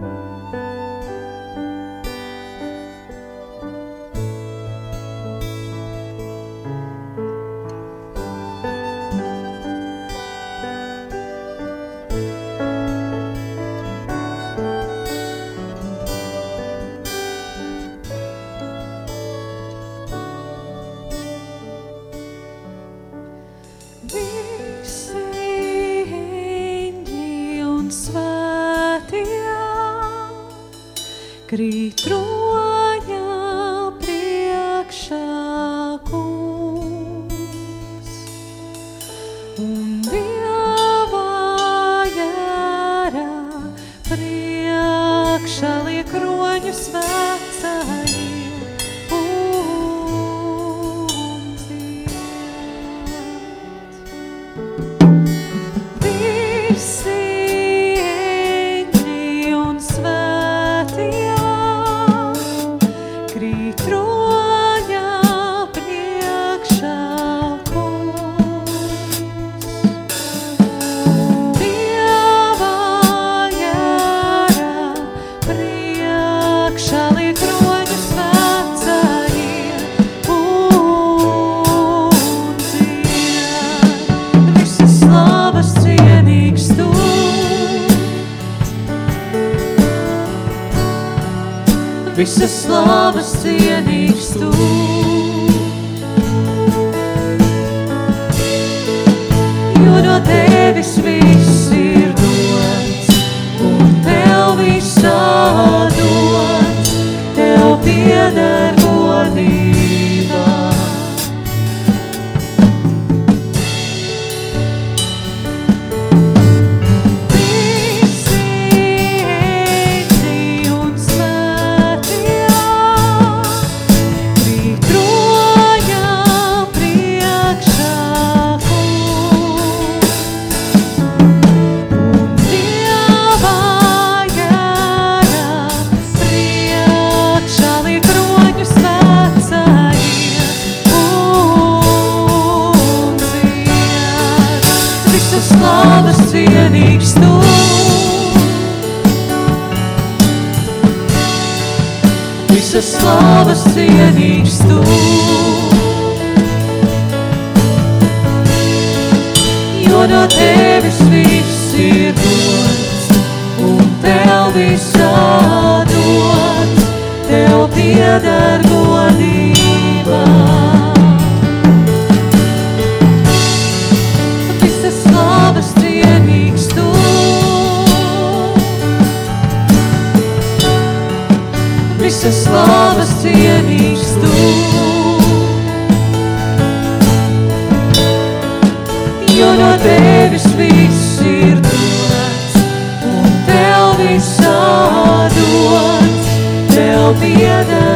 Música visas slavas cienīgs tu. Jo no tevis viss ir dots, un tev visā dots, tev piedā.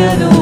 the other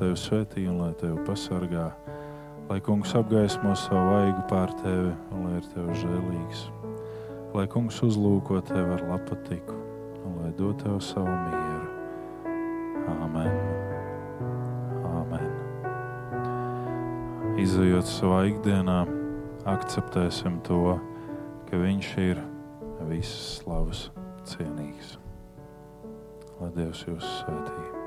tevi svētī un lai tevi pasargā. Lai kungs apgaismo savu vaigu pār tevi un lai ir tev žēlīgs. Lai kungs uzlūko tevi ar lapatiku un lai dod tev savu mieru. Āmen. Āmen. Izejot savā ikdienā, akceptēsim to, ka viņš ir visas slavas cienīgs. Lai Dievs jūs svētītu!